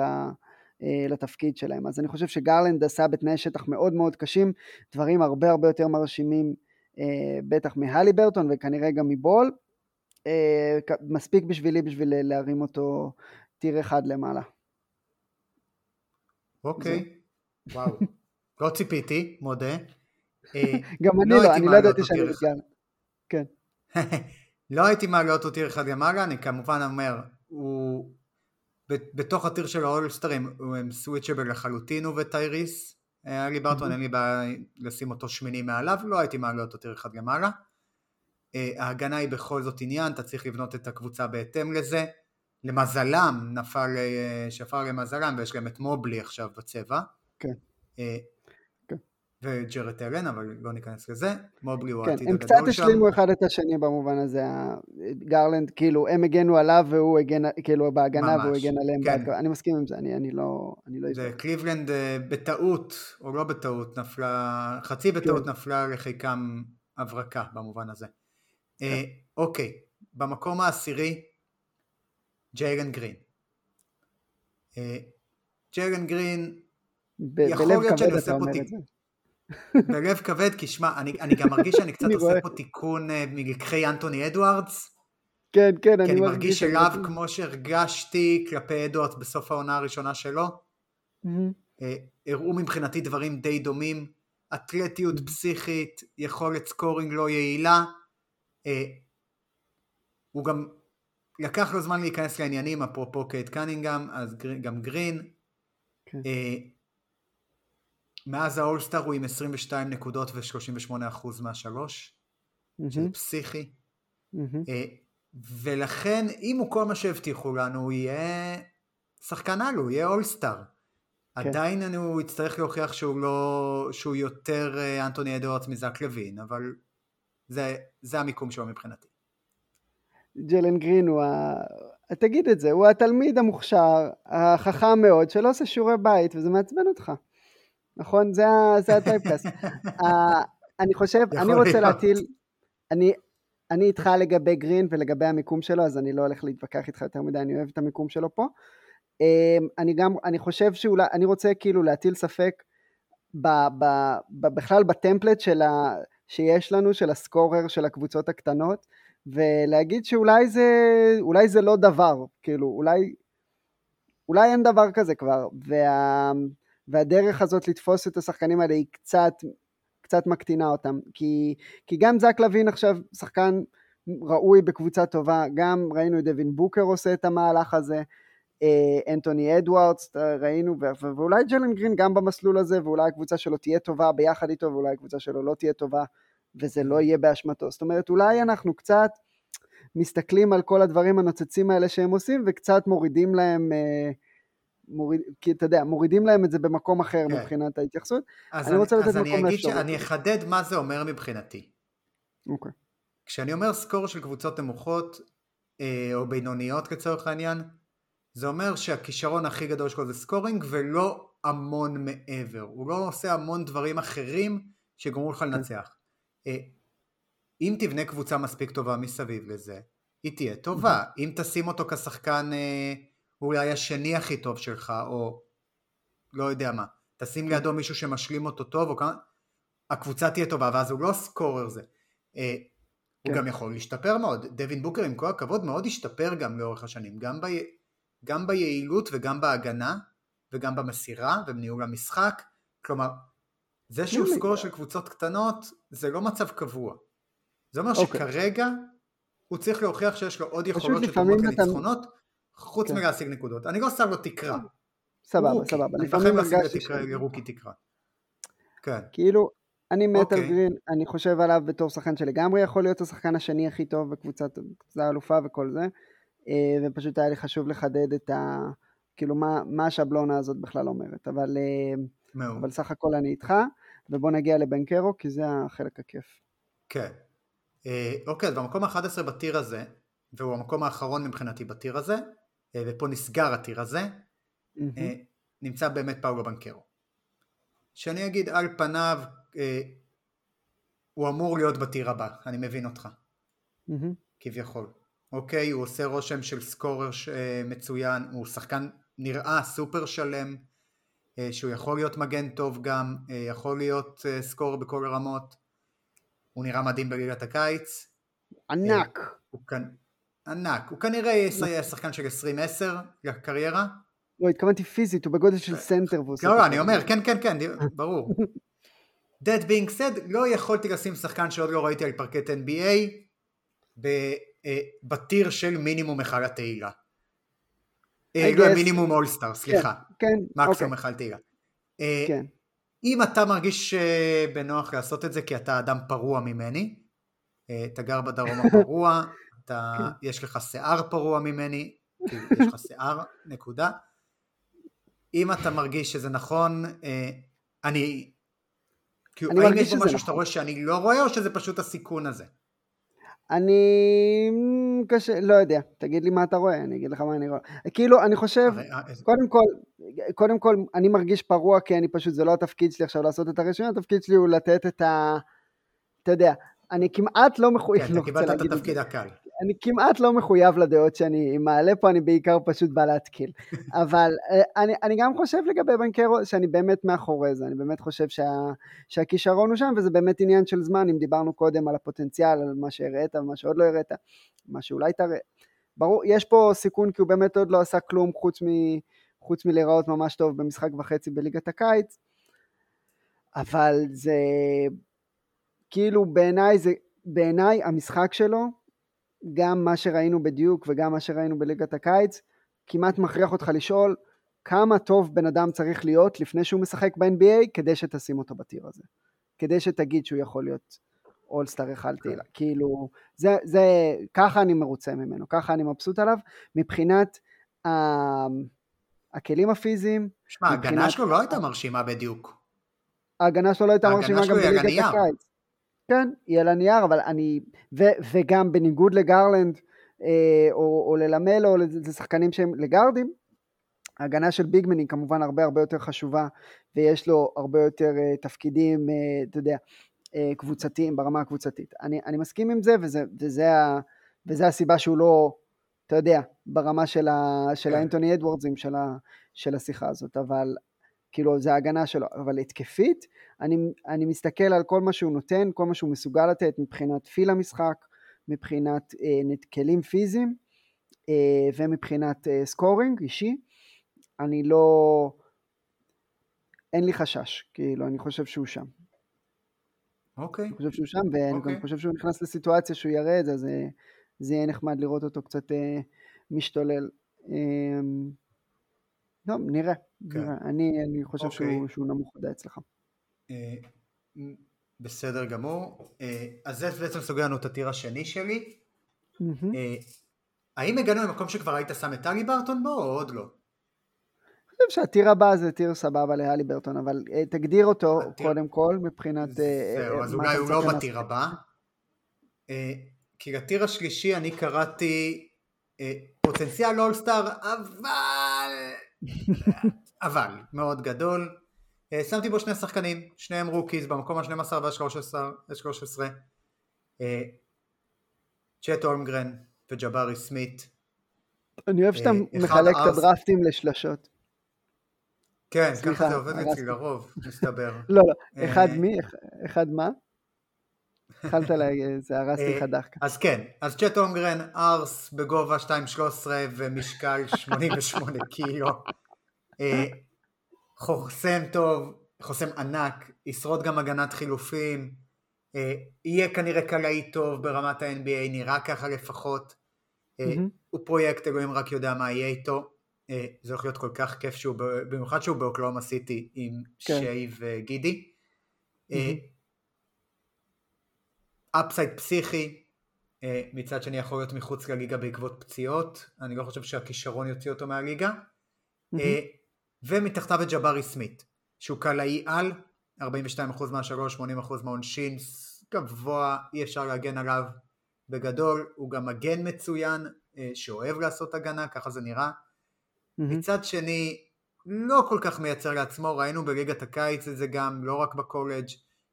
לתפקיד שלהם. אז אני חושב שגרלנד עשה בתנאי שטח מאוד מאוד קשים דברים הרבה הרבה יותר מרשימים בטח מהלי ברטון וכנראה גם מבול. מספיק בשבילי בשביל להרים אותו טיר אחד למעלה. אוקיי, וואו. לא ציפיתי, מודה. אה, גם אני לא, לא אני לא ידעתי שאני מתגר. כן. לא הייתי מעלה אותו טיר אחד למעלה, אני כמובן אומר, הוא בתוך הטיר של האולסטרים הם סוויצ'בל לחלוטין הוא וטייריס. היה לי ברטון, אין לי בעיה לשים אותו שמיני מעליו, לא הייתי מעלה אותו טיר אחד למעלה. אה, ההגנה היא בכל זאת עניין, אתה צריך לבנות את הקבוצה בהתאם לזה. למזלם נפל, אה, שפר למזלם ויש להם את מובלי עכשיו בצבע. כן. אה, כן. וג'רד אלן, אבל לא ניכנס לזה, מובלי הוא כן, העתיד הגדול שם. הם קצת השלימו אחד את השני במובן הזה, גרלנד, כאילו הם הגנו עליו והוא הגן, כאילו בהגנה ממש, והוא הגן עליהם, כן. בהתקו, אני מסכים עם זה, אני, אני לא... אני לא זה קליבלנד בטעות, או לא בטעות, נפלה, חצי בטעות כן. נפלה לחיקם הברקה במובן הזה. כן. אוקיי, במקום העשירי ג'יילן גרין. אה, ג'יילן גרין, יכול להיות שאני עושה פה תיקון. בלב כבד, כי שמע, אני, אני גם מרגיש שאני קצת עושה פה תיקון uh, מלקחי אנטוני אדוארדס. כן, כן, אני, אני מרגיש אליו כמו שהרגשתי כלפי אדוארדס בסוף העונה הראשונה שלו. Mm-hmm. Uh, הראו מבחינתי דברים די דומים, אתלטיות mm-hmm. פסיכית, יכולת scoring לא יעילה. הוא גם לקח לו זמן להיכנס לעניינים, אפרופו קייט קנינגהם, אז גם גרין. כן. אה, מאז האולסטאר הוא עם 22 נקודות ו-38% מהשלוש, mm-hmm. שזה פסיכי. Mm-hmm. אה, ולכן, אם הוא כל מה שהבטיחו לנו, הוא יהיה שחקן על, הוא יהיה אולסטאר. כן. עדיין הוא יצטרך להוכיח שהוא לא, שהוא יותר אה, אנטוני אדוארדס מזק לוין, אבל זה, זה המיקום שלו מבחינתי. ג'לן גרין הוא ה... תגיד את זה, הוא התלמיד המוכשר, החכם מאוד, שלא עושה שיעורי בית, וזה מעצבן אותך. נכון? זה, זה הטייפקאסט. אני חושב, אני רוצה להטיל, אני, אני איתך לגבי גרין ולגבי המיקום שלו, אז אני לא הולך להתווכח איתך יותר מדי, אני אוהב את המיקום שלו פה. אמ, אני גם, אני חושב שאולי, אני רוצה כאילו להטיל ספק ב, ב, ב, בכלל בטמפלט של ה, שיש לנו, של הסקורר של הקבוצות הקטנות. ולהגיד שאולי זה, אולי זה לא דבר, כאילו, אולי, אולי אין דבר כזה כבר, וה, והדרך הזאת לתפוס את השחקנים האלה היא קצת, קצת מקטינה אותם, כי, כי גם זק לוין עכשיו שחקן ראוי בקבוצה טובה, גם ראינו את דווין בוקר עושה את המהלך הזה, אה, אנטוני אדוארדס, ראינו, ואולי ג'לן גרין גם במסלול הזה, ואולי הקבוצה שלו תהיה טובה ביחד איתו, ואולי הקבוצה שלו לא תהיה טובה וזה לא יהיה באשמתו. זאת אומרת, אולי אנחנו קצת מסתכלים על כל הדברים הנוצצים האלה שהם עושים, וקצת מורידים להם, אה, מוריד, כי אתה יודע, מורידים להם את זה במקום אחר כן. מבחינת ההתייחסות. אז אני, אני רוצה לתת מקום לאפשרות. אני אחדד מה זה אומר מבחינתי. אוקיי. כשאני אומר סקור של קבוצות נמוכות, אה, או בינוניות לצורך העניין, זה אומר שהכישרון הכי גדול שלו זה סקורינג ולא המון מעבר. הוא לא עושה המון דברים אחרים שגורמו לך כן. לנצח. אה, אם תבנה קבוצה מספיק טובה מסביב לזה, היא תהיה טובה. אם תשים אותו כשחקן אה, אולי השני הכי טוב שלך, או לא יודע מה, תשים כן. לידו מישהו שמשלים אותו טוב, או כמה, הקבוצה תהיה טובה, ואז הוא לא סקורר זה. אה, הוא כן. גם יכול להשתפר מאוד. דווין בוקר עם כל הכבוד מאוד השתפר גם לאורך השנים, גם, ב... גם ביעילות וגם בהגנה, וגם במסירה ובניהול המשחק. כלומר, זה שהוא סקור של קבוצות קטנות זה לא מצב קבוע. זה אומר. אוקיי. שכרגע הוא צריך להוכיח שיש לו עוד יכולות שתורמות לניצחונות אתה... חוץ. כן. מלהשיג נקודות. אני לא שם לו תקרה. סבבה. סבבה. לפעמים הרגשתי... ש... לרוקי תקרה. כן. כאילו, אני מת. על אוקיי. גרין, אני חושב עליו בתור שחקן שלגמרי יכול להיות השחקן השני הכי טוב בקבוצת האלופה וכל זה, אה, ופשוט היה לי חשוב לחדד את ה... כאילו מה, מה השבלונה הזאת בכלל אומרת, אבל, אה, אבל סך הכל אני איתך. ובוא נגיע לבנקרו, כי זה החלק הכיף. כן. אה, אוקיי, אז במקום ה-11 בטיר הזה, והוא המקום האחרון מבחינתי בטיר הזה, אה, ופה נסגר הטיר הזה, מהמם. נמצא באמת פאולו בנקרו. שאני אגיד על פניו, הוא אמור להיות בטיר הבא, אני מבין אותך, מהמם. כביכול. אוקיי, הוא עושה רושם של סקורר אה, מצוין, הוא שחקן נראה סופר שלם, אה, שהוא יכול להיות מגן טוב גם, אה, יכול להיות אה, סקורר בכל הרמות, הוא נראה מדהים בליגת הקיץ, ענק. הוא כאן ענק, הוא כנראה יהיה שחקן של 20-10 לקריירה, לא, התכוונתי פיזית, הוא בגודל של סנטר. לא, לא. אני אומר, כן, כן, כן, ברור. That being said, לא יכולתי לשים שחקן שעוד לא ראיתי על פרקט NBA אה, ב tier של מינימום היכל התהילה. אה, לא. מינימום all-star, סליחה. כן, מקסימום אוקיי, אחד תהילה. אה, כן. אם אתה מרגיש אה, בנוח לעשות את זה כי אתה אדם פרוע ממני, אתה גר בדרום הפרוע, אתה, כן. יש לך שיער פרוע ממני, כאילו יש לך שיער, נקודה. אם אתה מרגיש שזה נכון, אני... כאילו, האם יש שזה משהו שאתה נכון. רואה שאני לא רואה, או שזה פשוט הסיכון הזה? אני... מ, קשה, לא יודע, תגיד לי מה אתה רואה, אני אגיד לך מה אני רואה. כאילו, אני חושב, אה, קודם כל, קודם כל, אני מרגיש פרוע כי אני פשוט, זה לא התפקיד שלי עכשיו לעשות את הרשימה, התפקיד שלי הוא לתת את ה... אתה יודע, אני כמעט לא מחויב, כן, לא אתה רוצה קיבלת את. התפקיד הקל. אני כמעט לא מחויב לדעות שאני מעלה פה, אני בעיקר פשוט בא להתקיל. אבל אה, אני, אני גם חושב לגבי בנקרו, שאני באמת מאחורי זה, אני באמת חושב שה, שהכישרון הוא שם, וזה באמת עניין של זמן, אם דיברנו קודם על הפוטנציאל, על מה שהראית ומה שעוד לא הראית, מה שאולי תראה. ברור, יש פה סיכון כי הוא באמת עוד לא עשה כלום חוץ, מ, חוץ מלהיראות ממש טוב במשחק וחצי בליגת הקיץ, אבל זה כאילו בעיניי זה, בעיניי המשחק שלו גם מה שראינו בדיוק וגם מה שראינו בליגת הקיץ, כמעט מכריח אותך לשאול כמה טוב בן אדם צריך להיות לפני שהוא משחק ב-NBA כדי שתשים אותו בטיר הזה. כדי שתגיד שהוא יכול להיות אולסטאר אחד תהילה. כאילו, זה, זה, ככה אני מרוצה ממנו, ככה אני מבסוט עליו, מבחינת ה, הכלים הפיזיים, שמע, ההגנה שלו לא הייתה מרשימה בדיוק. ההגנה שלו לא הייתה מרשימה גם בליגת. הקיץ. כן, היא על הנייר, אבל אני... ו, וגם בניגוד לגרלנד, אה, או, או ללמלו, או לשחקנים שהם לגארדים, ההגנה של ביגמן היא כמובן הרבה הרבה יותר חשובה, ויש לו הרבה יותר אה, תפקידים, אה, אתה יודע, אה, קבוצתיים, ברמה הקבוצתית. אני, אני מסכים עם זה, וזה, וזה, ה, וזה הסיבה שהוא לא, אתה יודע, ברמה של, ה, של כן. האנטוני אדוורדסים של, ה, של השיחה הזאת, אבל כאילו זה ההגנה שלו, אבל התקפית, אני, אני מסתכל על כל מה שהוא נותן, כל מה שהוא מסוגל לתת מבחינת פיל המשחק, מבחינת אה, כלים פיזיים אה, ומבחינת אה, סקורינג אישי, אני לא, אין לי חשש, כאילו אני חושב שהוא שם, אוקיי. אני חושב שהוא שם ואני אוקיי. גם חושב שהוא נכנס לסיטואציה שהוא יראה את זה, זה, זה יהיה נחמד לראות אותו קצת אה, משתולל. אה, לא, נראה, כן. נראה. אני, אני חושב אוקיי. שהוא, שהוא נמוך מדי אצלך. אה, בסדר גמור. אה, אז זה בעצם סוגר לנו את הטיר השני שלי. אה, האם הגענו למקום שכבר היית שם את טלי ברטון בו או עוד לא? אני חושב שהטיר הבא זה טיר סבבה להלי ברטון, אבל תגדיר אותו קודם כל מבחינת... זהו, אז אולי הוא לא ב tier. הבא. כי ל tier השלישי אני קראתי פוטנציאל all-star, אבל... אבל, מאוד גדול. אה, שמתי בו שני שחקנים, שניהם rookies במקום ה-12 וה-13. אה, צ'ט הולמגרן וג'בארי סמית. אני אוהב שאתה אה, אחד מחלק את הדרפטים לשלשות. כן, ככה זה עובד. אצלי לרוב, מסתבר. לא, לא, אחד מי? אח- אחד מה? התחלת להגיד, זה הרסתי לך דווקא. אז כן, אז צ'ט אונגרן ארס בגובה 2.13 ומשקל 88 קילו. חוסם טוב, חוסם ענק, ישרוד גם הגנת חילופים, אה, יהיה כנראה קלעי טוב ברמת ה-NBA, נראה ככה לפחות. אה, מהמם. הוא פרויקט, אלוהים רק יודע מה יהיה איתו. אה, זה הולך להיות כל כך כיף שהוא, במיוחד שהוא באוקלאומה סיטי עם כן. שיי וגידי. אפסייד פסיכי, אה, מצד שני יכול להיות מחוץ לליגה בעקבות פציעות, אני לא חושב שהכישרון יוציא אותו מהליגה. מהמם. ומתחתיו את ג'בארי סמית, שהוא קלעי על, 42% מהשלוש, 80% מהעונשין, גבוה, אי אפשר להגן עליו, בגדול הוא גם מגן מצוין, אה, שאוהב לעשות הגנה, ככה זה נראה. Mm-hmm. מצד שני, לא כל כך מייצר לעצמו, ראינו בליגת הקיץ את זה גם, לא רק בקולג',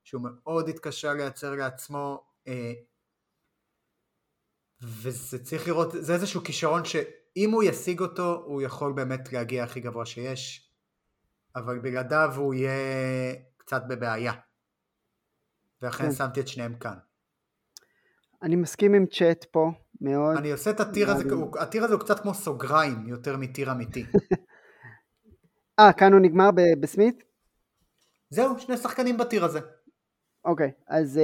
שהוא מאוד התקשה לייצר לעצמו, אה, וזה צריך לראות, זה איזשהו כישרון שאם הוא ישיג אותו, הוא יכול באמת להגיע הכי גבוה שיש, אבל בלעדיו הוא יהיה קצת בבעיה. ולכן כן. שמתי את שניהם כאן. אני מסכים עם צ'אט פה, מאוד. אני עושה את הטיר הזה, הטיר הזה הוא קצת כמו סוגריים יותר מטיר אמיתי. אה, כאן הוא נגמר בסמית? זהו, שני שחקנים בטיר הזה. אוקיי, אז,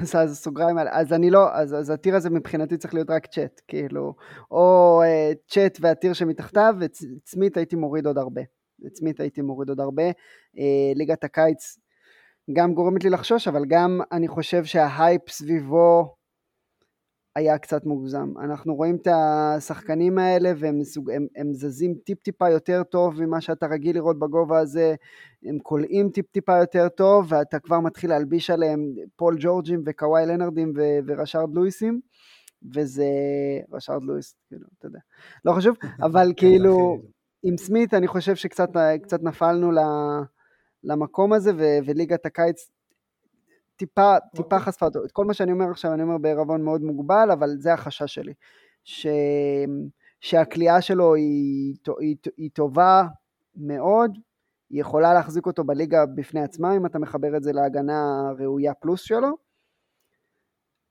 אז, אז סוגריים, אז אני לא, אז, אז הטיר הזה מבחינתי צריך להיות רק צ'אט, כאילו, או צ'אט והטיר שמתחתיו, ואת סמית הייתי מוריד עוד הרבה. את סמית הייתי מוריד עוד הרבה. Uh, ליגת הקיץ גם גורמת לי לחשוש, אבל גם אני חושב שההייפ סביבו היה קצת מוגזם. אנחנו רואים את השחקנים האלה והם מסוג, הם, הם זזים טיפ טיפה יותר טוב ממה שאתה רגיל לראות בגובה הזה, הם קולעים טיפ טיפה יותר טוב ואתה כבר מתחיל להלביש עליהם פול ג'ורג'ים וקוואי לנרדים ו- ורשארד לואיסים. וזה רשארד לואיס, כאילו, אתה יודע, לא חשוב, אבל כאילו עם סמית אני חושב שקצת נפלנו למקום הזה ו- וליגת הקיץ טיפה, טיפה. אוקיי. חשפה אותו. את כל מה שאני אומר עכשיו אני אומר בערבון מאוד מוגבל, אבל זה החשש שלי. ש... שהכלייה שלו היא, היא, היא טובה מאוד, היא יכולה להחזיק אותו בליגה בפני עצמה אם אתה מחבר את זה להגנה הראויה פלוס שלו.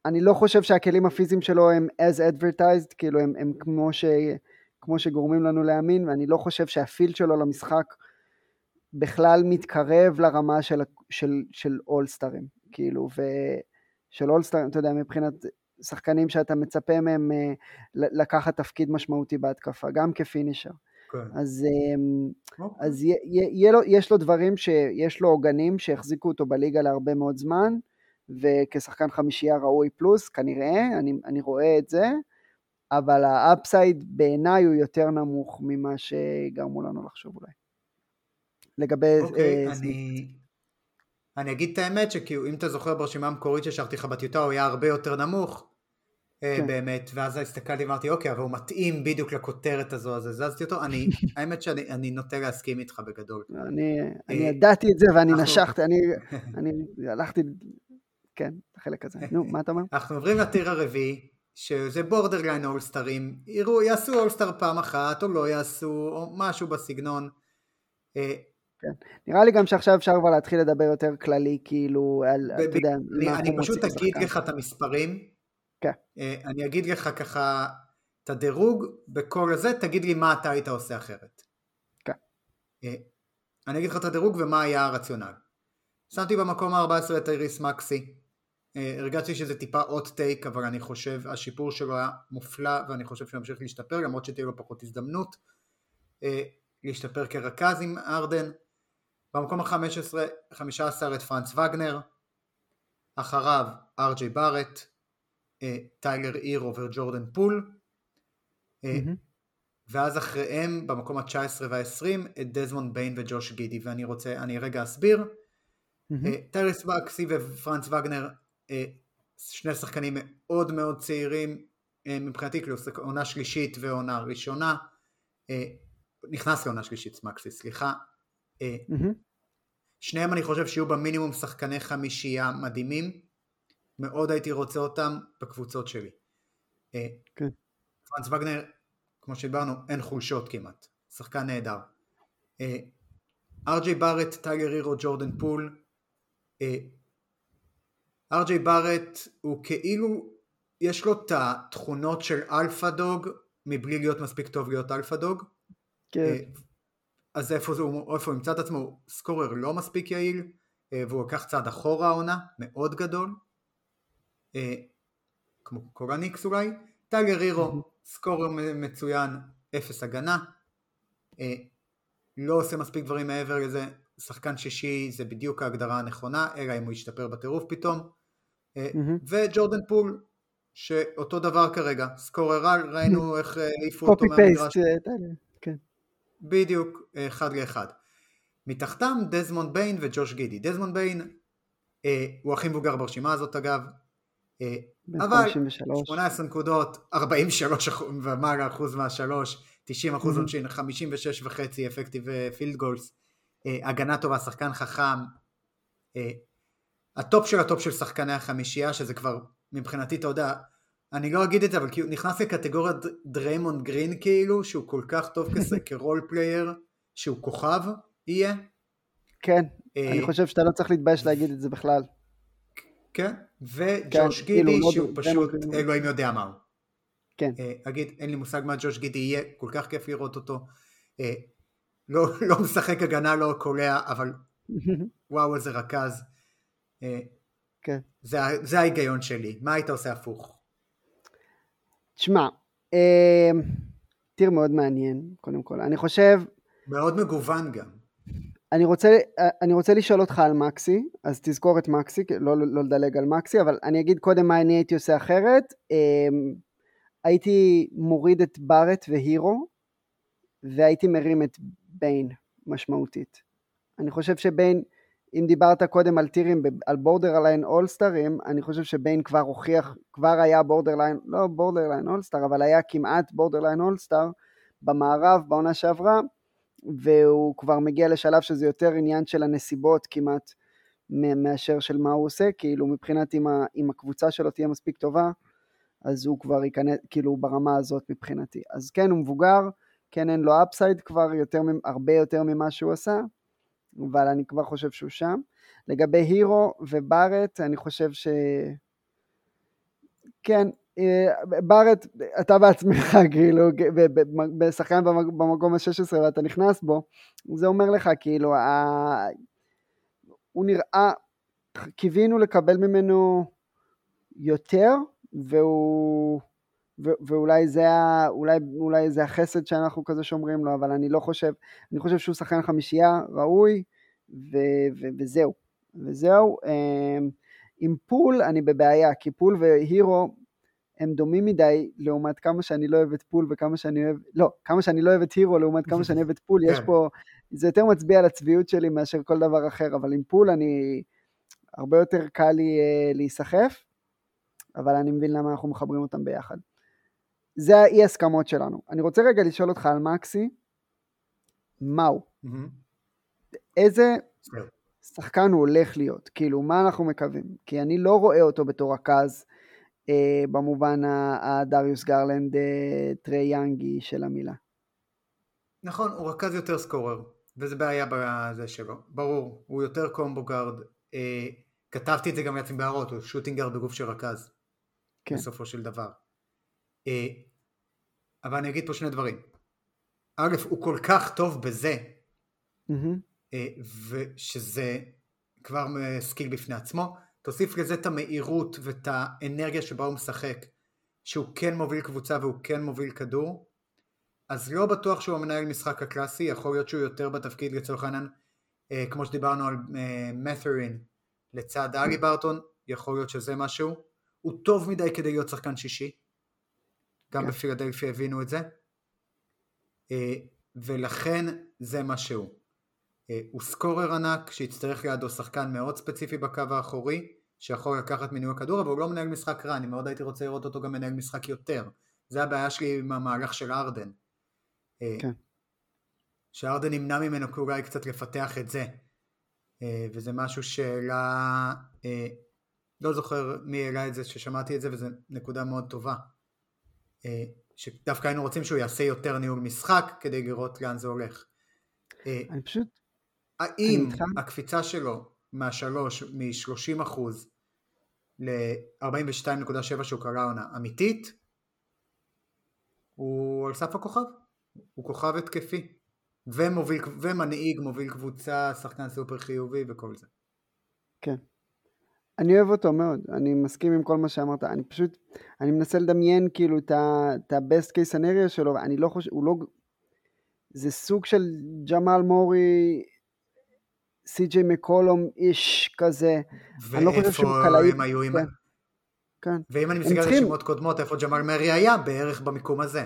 אני לא חושב שהכלים הפיזיים שלו הם as advertised, כאילו הם, הם כמו, ש, כמו שגורמים לנו להאמין, ואני לא חושב שהפילד שלו למשחק בכלל מתקרב לרמה של, של, של אולסטרים. כאילו, ושל all-star, אתה יודע, מבחינת שחקנים שאתה מצפה מהם אה, לקחת תפקיד משמעותי בהתקפה, גם כ finisher. כן. אז, אמ, אוקיי. אז י, י, לו, יש לו דברים שיש לו עוגנים שהחזיקו אותו בליגה להרבה מאוד זמן, וכשחקן חמישייה ראוי פלוס, כנראה, אני, אני רואה את זה, אבל ה upside בעיניי הוא יותר נמוך ממה שגרמו לנו לחשוב אולי. לגבי... אוקיי, uh, אני... אני אגיד את האמת שכאילו אם אתה זוכר ברשימה המקורית ששלחתי לך בטיוטה הוא היה הרבה יותר נמוך אה, כן. באמת ואז הסתכלתי ואמרתי אוקיי אבל הוא מתאים בדיוק לכותרת הזו אז הזזתי אותו אני האמת שאני נוטה להסכים איתך בגדול. אני, אני ידעתי את זה ואני. נשכתי אני, אני הלכתי כן החלק הזה נו מה אתה אומר? אנחנו עוברים ל tier הרביעי שזה borderline אולסטרים יראו יעשו all-star פעם אחת או לא יעשו או משהו בסגנון. כן. נראה לי גם שעכשיו אפשר כבר להתחיל לדבר יותר כללי, כאילו, על, אתה יודע, אני, אני פשוט אגיד לך את המספרים. כן. אה, אני אגיד לך ככה את הדירוג בכל הזה, תגיד לי מה אתה היית עושה אחרת. כן. אה, אני אגיד לך את הדירוג ומה היה הרציונל. שמתי במקום ה-14 את איריס מקסי. אה, הרגשתי שזה טיפה עוד טייק, אבל אני חושב השיפור שלו היה מופלא ואני חושב שהוא ימשיך להשתפר, למרות שתהיה לו פחות הזדמנות להשתפר כרכז עם הארדן. במקום ה-15 את פרנץ וגנר, אחריו ארג'יי בארט, אה, טיילר הירו וג'ורדן פול, mm-hmm. ואז אחריהם במקום ה-19 וה-20 את דזמונד ביין וג'וש גידי, ואני רוצה, אני רגע אסביר. Mm-hmm. טייריס מקסי ופרנץ וגנר, שני שחקנים מאוד מאוד צעירים, מבחינתי כאילו עונה שלישית ועונה ראשונה, נכנס לעונה שלישית מקסי, סליחה, Mm-hmm. שניהם אני חושב שיהיו במינימום שחקני חמישייה מדהימים, מאוד הייתי רוצה אותם בקבוצות שלי. אה, כן. פרנס וגנר, כמו שדיברנו, אין חולשות כמעט, שחקן נהדר. אה, ארג'יי בארט, טייגר הירו, ג'ורדן פול. ארג'יי בארט הוא כאילו, יש לו את התכונות של alpha dog, מבלי להיות מספיק טוב להיות alpha dog. כן. אז איפה, זה, איפה הוא ימצא את עצמו, scorer לא מספיק יעיל, אה, והוא לקח צעד אחורה העונה, מאוד גדול, אה, כמו כל הניקס אולי, טיילר הירו, scorer מצוין, אפס הגנה, אה, לא עושה מספיק דברים מעבר לזה, שחקן שישי זה בדיוק ההגדרה הנכונה, אלא אם הוא ישתפר בטירוף פתאום, וג'ורדן פול, שאותו דבר כרגע, scorer על, ראינו איך העיפו אותו מהמגרש. בדיוק אחד לאחד. מתחתם דזמונד ביין וג'וש גידי. דזמונד ביין אה, הוא הכי מבוגר ברשימה הזאת אגב. אה, אבל 18 נקודות, 43 ומעלה אחוז מהשלוש, 90 אחוז עונשין, 56 וחצי effective field goals, הגנה טובה, שחקן חכם, אה, הטופ של הטופ של שחקני החמישייה, שזה כבר מבחינתי, אתה יודע, אני לא אגיד את זה, אבל כאילו נכנס לקטגוריית דריימונד גרין כאילו, שהוא כל כך טוב כ role player, שהוא כוכב יהיה. כן, אה, אני חושב שאתה לא צריך להתבייש להגיד את זה בכלל. כן, וג'וש כן, גידי כאילו, שהוא פשוט אלוהים יודע מה הוא. כן. אה, אגיד, אין לי מושג מה ג'וש גידי יהיה, כל כך כיף לראות אותו. אה, לא, לא משחק הגנה, לא קולע, אבל וואו איזה רכז. כן. זה ההיגיון שלי. מה היית עושה הפוך? תשמע, טיר מאוד מעניין, קודם כל. אני חושב... מאוד מגוון גם. אני רוצה, אני רוצה לשאול אותך על מקסי, אז תזכור את מקסי, לא, לא לדלג על מקסי, אבל אני אגיד קודם מה אני הייתי עושה אחרת. אמ, הייתי מוריד את בארט והירו, והייתי מרים את ביין משמעותית. אני חושב שביין, אם דיברת קודם על tier ים, על borderline all-star ים, אני חושב שביין כבר הוכיח, כבר היה borderline, לא borderline all-star, אבל היה כמעט borderline all-star במערב בעונה שעברה, והוא כבר מגיע לשלב שזה יותר עניין של הנסיבות כמעט מאשר של מה הוא עושה, כאילו מבחינת אם, ה, אם הקבוצה שלו תהיה מספיק טובה, אז הוא כבר ייכנס, כאילו ברמה הזאת מבחינתי. אז כן, הוא מבוגר, כן אין לו אפסייד כבר יותר, הרבה יותר ממה שהוא עשה, אבל אני כבר חושב שהוא שם. לגבי הירו ובארט, אני חושב ש... כן, אה, בארט, אתה בעצמך, כאילו, בשחקן במקום ה-16 ואתה נכנס בו, זה אומר לך, כאילו, ה... הוא נראה, קיווינו לקבל ממנו יותר, והוא, ו, ואולי זה, ה, אולי, אולי זה החסד שאנחנו כזה שומרים לו, אבל אני לא חושב, אני חושב שהוא שחקן חמישייה ראוי, ו, ו, וזהו, וזהו. אה, עם פול אני בבעיה, כי פול והירו הם דומים מדי לעומת כמה שאני לא אוהב את פול וכמה שאני אוהב, לא, כמה שאני לא אוהב את הירו לעומת כמה שאני אוהב את פול, יש כן. פה, זה יותר מצביע על הצביעות שלי מאשר כל דבר אחר, אבל עם פול אני, הרבה יותר קל לי uh, להיסחף, אבל אני מבין למה אנחנו מחברים אותם ביחד. זה האי הסכמות שלנו. אני רוצה רגע לשאול אותך על מקסי, מהו? איזה שחקן הוא הולך להיות? כאילו, מה אנחנו מקווים? כי אני לא רואה אותו בתור רכז. אה, במובן הדריוס גרלנד אה, טרי יאנגי של המילה. נכון, הוא רכז יותר scorer, וזה בעיה בזה שלו, ברור, הוא יותר combo guard, אה, כתבתי את זה גם לעצמי בהערות, הוא shooting guard בגוף של רכז, כן. בסופו של דבר. אה, אבל אני אגיד פה שני דברים. א', הוא כל כך טוב בזה, mm-hmm. אה, ושזה כבר skill בפני עצמו, תוסיף לזה את המהירות ואת האנרגיה שבה הוא משחק, שהוא כן מוביל קבוצה והוא כן מוביל כדור, אז לא בטוח שהוא המנהל משחק הקלאסי, יכול להיות שהוא יותר בתפקיד לצורך העניין, אה, כמו שדיברנו על אה, מת'רין לצד אלי ברטון, יכול להיות שזה משהו, הוא טוב מדי כדי להיות שחקן שישי, גם כן. בפילדלפיה הבינו את זה, אה, ולכן זה מה שהוא. אה, הוא סקורר ענק שיצטרך לידו שחקן מאוד ספציפי בקו האחורי שיכול לקחת מניהול כדור אבל הוא לא מנהל משחק רע אני מאוד הייתי רוצה לראות אותו גם מנהל משחק יותר זה הבעיה שלי עם המהלך של ארדן אה, כן. שארדן נמנע ממנו אולי קצת לפתח את זה וזה משהו שאלה לא זוכר מי העלה את זה ששמעתי את זה וזו נקודה מאוד טובה שדווקא היינו רוצים שהוא יעשה יותר ניהול משחק כדי לראות לאן זה הולך אני פשוט האם הקפיצה שלו מהשלוש, מ-30 אחוז ל-42.7 שהוא קרא עונה אמיתית, הוא על סף הכוכב, הוא כוכב התקפי, ומוביל, ומנהיג, מוביל קבוצה, שחקן סופר חיובי וכל זה. כן. אני אוהב אותו מאוד, אני מסכים עם כל מה שאמרת, אני פשוט, אני מנסה לדמיין כאילו את ה-best case scenario שלו, אני לא חושב, הוא לא, זה סוג של ג'מאל מורי סי.ג'יי מקולום איש כזה. אני לא חושב שהוא קלעי. הם היו עם... כן. כן. ואם אני מסתכל על רשימות קודמות, איפה ג'מאל מרי היה? בערך במיקום הזה.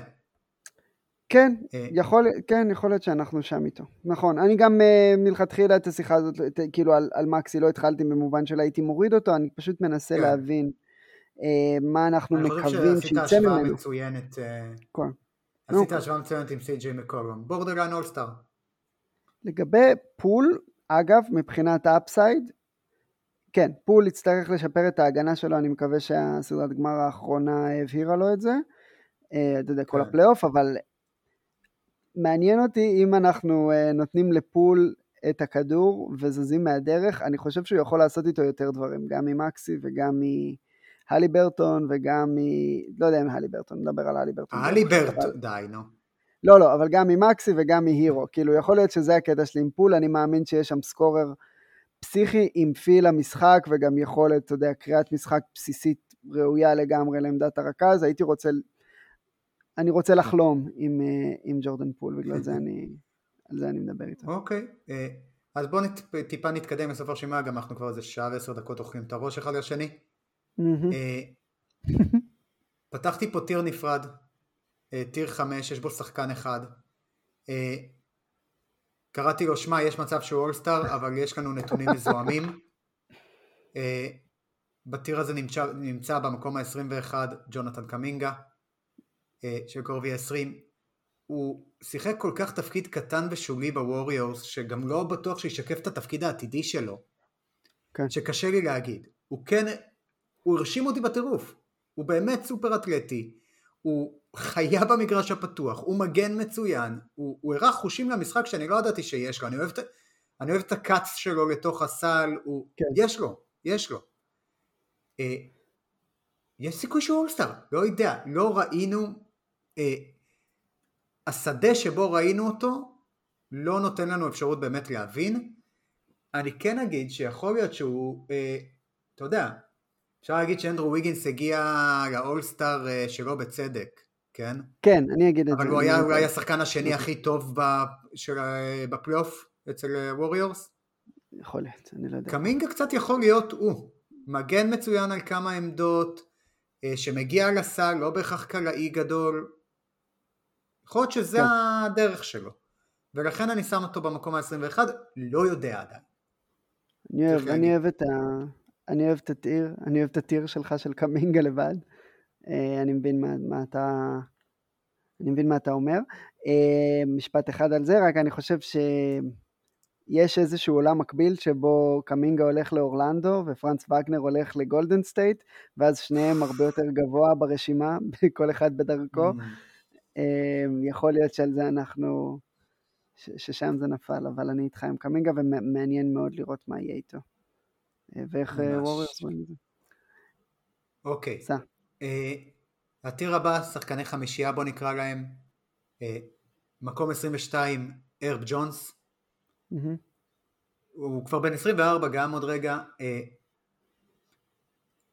כן, אה. יכול, כן, יכול להיות שאנחנו שם איתו. נכון, אני גם uh, מלכתחילה את השיחה הזאת, את, כאילו על, על מקסי לא התחלתי במובן של הייתי מוריד אותו, אני פשוט מנסה כן. להבין מה אנחנו מקווים שיצא ממנו. אני חושב שעשית השוואה מצוינת. כן. עשית השוואה מצוינת עם סי.ג'יי מקולום. borderline all-star. לגבי פול, אגב, מבחינת ה upside, כן, פול יצטרך לשפר את ההגנה שלו, אני מקווה שהסדרת גמר האחרונה הבהירה לו את זה. אתה יודע, כל כן. הפלייאוף, אבל מעניין אותי אם אנחנו אה, נותנים לפול את הכדור וזזים מהדרך, אני חושב שהוא יכול לעשות איתו יותר דברים, גם ממקסי וגם מהליברטון וגם מ... לא יודע אם הליברטון, נדבר על הליברטון. הליברטון, די, נו. לא, לא, אבל גם ממקסי וגם מהירו. כאילו, יכול להיות שזה הקטע שלי עם פול, אני מאמין שיש שם scorer פסיכי עם feel למשחק וגם יכולת, אתה יודע, קריאת משחק בסיסית ראויה לגמרי לעמדת הרכז. הייתי רוצה, אני רוצה לחלום עם, אה, עם ג'ורדן פול, בגלל זה אני, על זה אני מדבר איתו. אוקיי, אה, אז בואו טיפה נתקדם לסוף הרשימה, גם אנחנו כבר איזה שעה ועשר דקות אוכלים את הראש אחד לשני. אה, פתחתי פה טיר נפרד, טיר חמש, יש בו שחקן אחד. קראתי לו, שמע, יש מצב שהוא אולסטאר, אבל יש לנו נתונים מזוהמים. בטיר הזה נמצא, נמצא במקום ה-21 ג'ונתן קמינגה, אה, של קרובי 20. הוא שיחק כל כך תפקיד קטן ושולי בווריורס, שגם לא בטוח שישקף את התפקיד העתידי שלו. כן. שקשה לי להגיד. הוא כן, הוא הרשים אותי בטירוף. הוא באמת סופר אתלטי. הוא חיה במגרש הפתוח, הוא מגן מצוין, הוא, הוא הראה חושים למשחק שאני לא ידעתי שיש לו, אני אוהב, אני אוהב את הקאץ שלו לתוך הסל, הוא, כן. יש לו, יש לו. אה, יש סיכוי שהוא אולסטאר, לא יודע, לא ראינו, אה, השדה שבו ראינו אותו לא נותן לנו אפשרות באמת להבין. אני כן אגיד שיכול להיות שהוא, אה, אתה יודע, אפשר להגיד שאנדרו ויגינס הגיע לאולסטאר אה, שלא בצדק. כן? כן, אני אגיד את זה. אבל הוא היה אולי השחקן השני הכי טוב בפלייאוף אצל ווריורס? יכול להיות, אני לא יודע. קמינגה קצת יכול להיות הוא. מגן מצוין על כמה עמדות, אה, שמגיע לסל, לא בהכרח קלעי גדול. יכול להיות שזה כן. הדרך שלו. ולכן אני שם אותו במקום ה-21, לא יודע עדיין. אני אוהב, אני אוהב את ה... אני אוהב את ה tier, אני אוהב את ה tier שלך של קמינגה לבד. אה, אני מבין מה, מה אתה... אני מבין מה אתה אומר. אה, משפט אחד על זה, רק אני חושב שיש איזשהו עולם מקביל שבו קמינגה הולך לאורלנדו ופרנץ וגנר הולך לגולדן סטייט, ואז שניהם הרבה יותר גבוה ברשימה, כל אחד בדרכו. אה, יכול להיות שעל זה אנחנו, ששם זה נפל, אבל אני איתך עם קמינגה ומעניין מאוד לראות מה יהיה איתו. ואיך ווריורס רואים את זה. אוקיי. Uh, הטיר הבא, שחקני חמישייה בוא נקרא להם, מקום 22, ארב ג'ונס. הוא כבר בן 24 גם עוד רגע,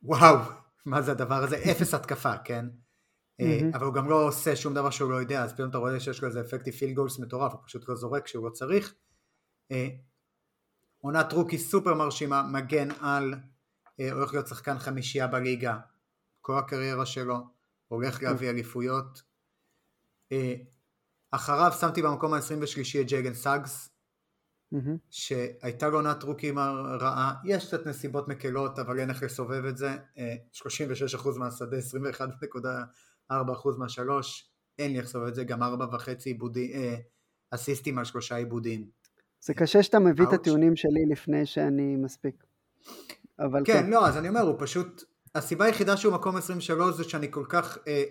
וואו, מה זה הדבר הזה, אפס התקפה, כן? Mm-hmm. אבל הוא גם לא עושה שום דבר שהוא לא יודע, אז פתאום אתה רואה שיש לו איזה effective field goals מטורף, הוא פשוט לא זורק כשהוא לא צריך. אה, עונת rookie סופר מרשימה, מגן על, אה, הולך להיות שחקן חמישייה בליגה, כל הקריירה שלו, הולך כן. להביא אליפויות. אחריו שמתי במקום ה-23 את ג'יילן סאגס, mm-hmm. שהייתה לו עונת רוקים רעה, יש קצת נסיבות מקלות, אבל אין איך לסובב את זה, 36% מהשדה, 21.5 4% מהשלוש, אין לי לחשוב את זה, גם 4.5 עיבודים, אה, אסיסטים על שלושה עיבודים. זה קשה שאתה מביא את הטיעונים שלי לפני שאני מספיק. אבל כן, כן, לא, אז אני אומר, הוא פשוט, הסיבה היחידה שהוא מקום 23 זה שאני כל כך, אה,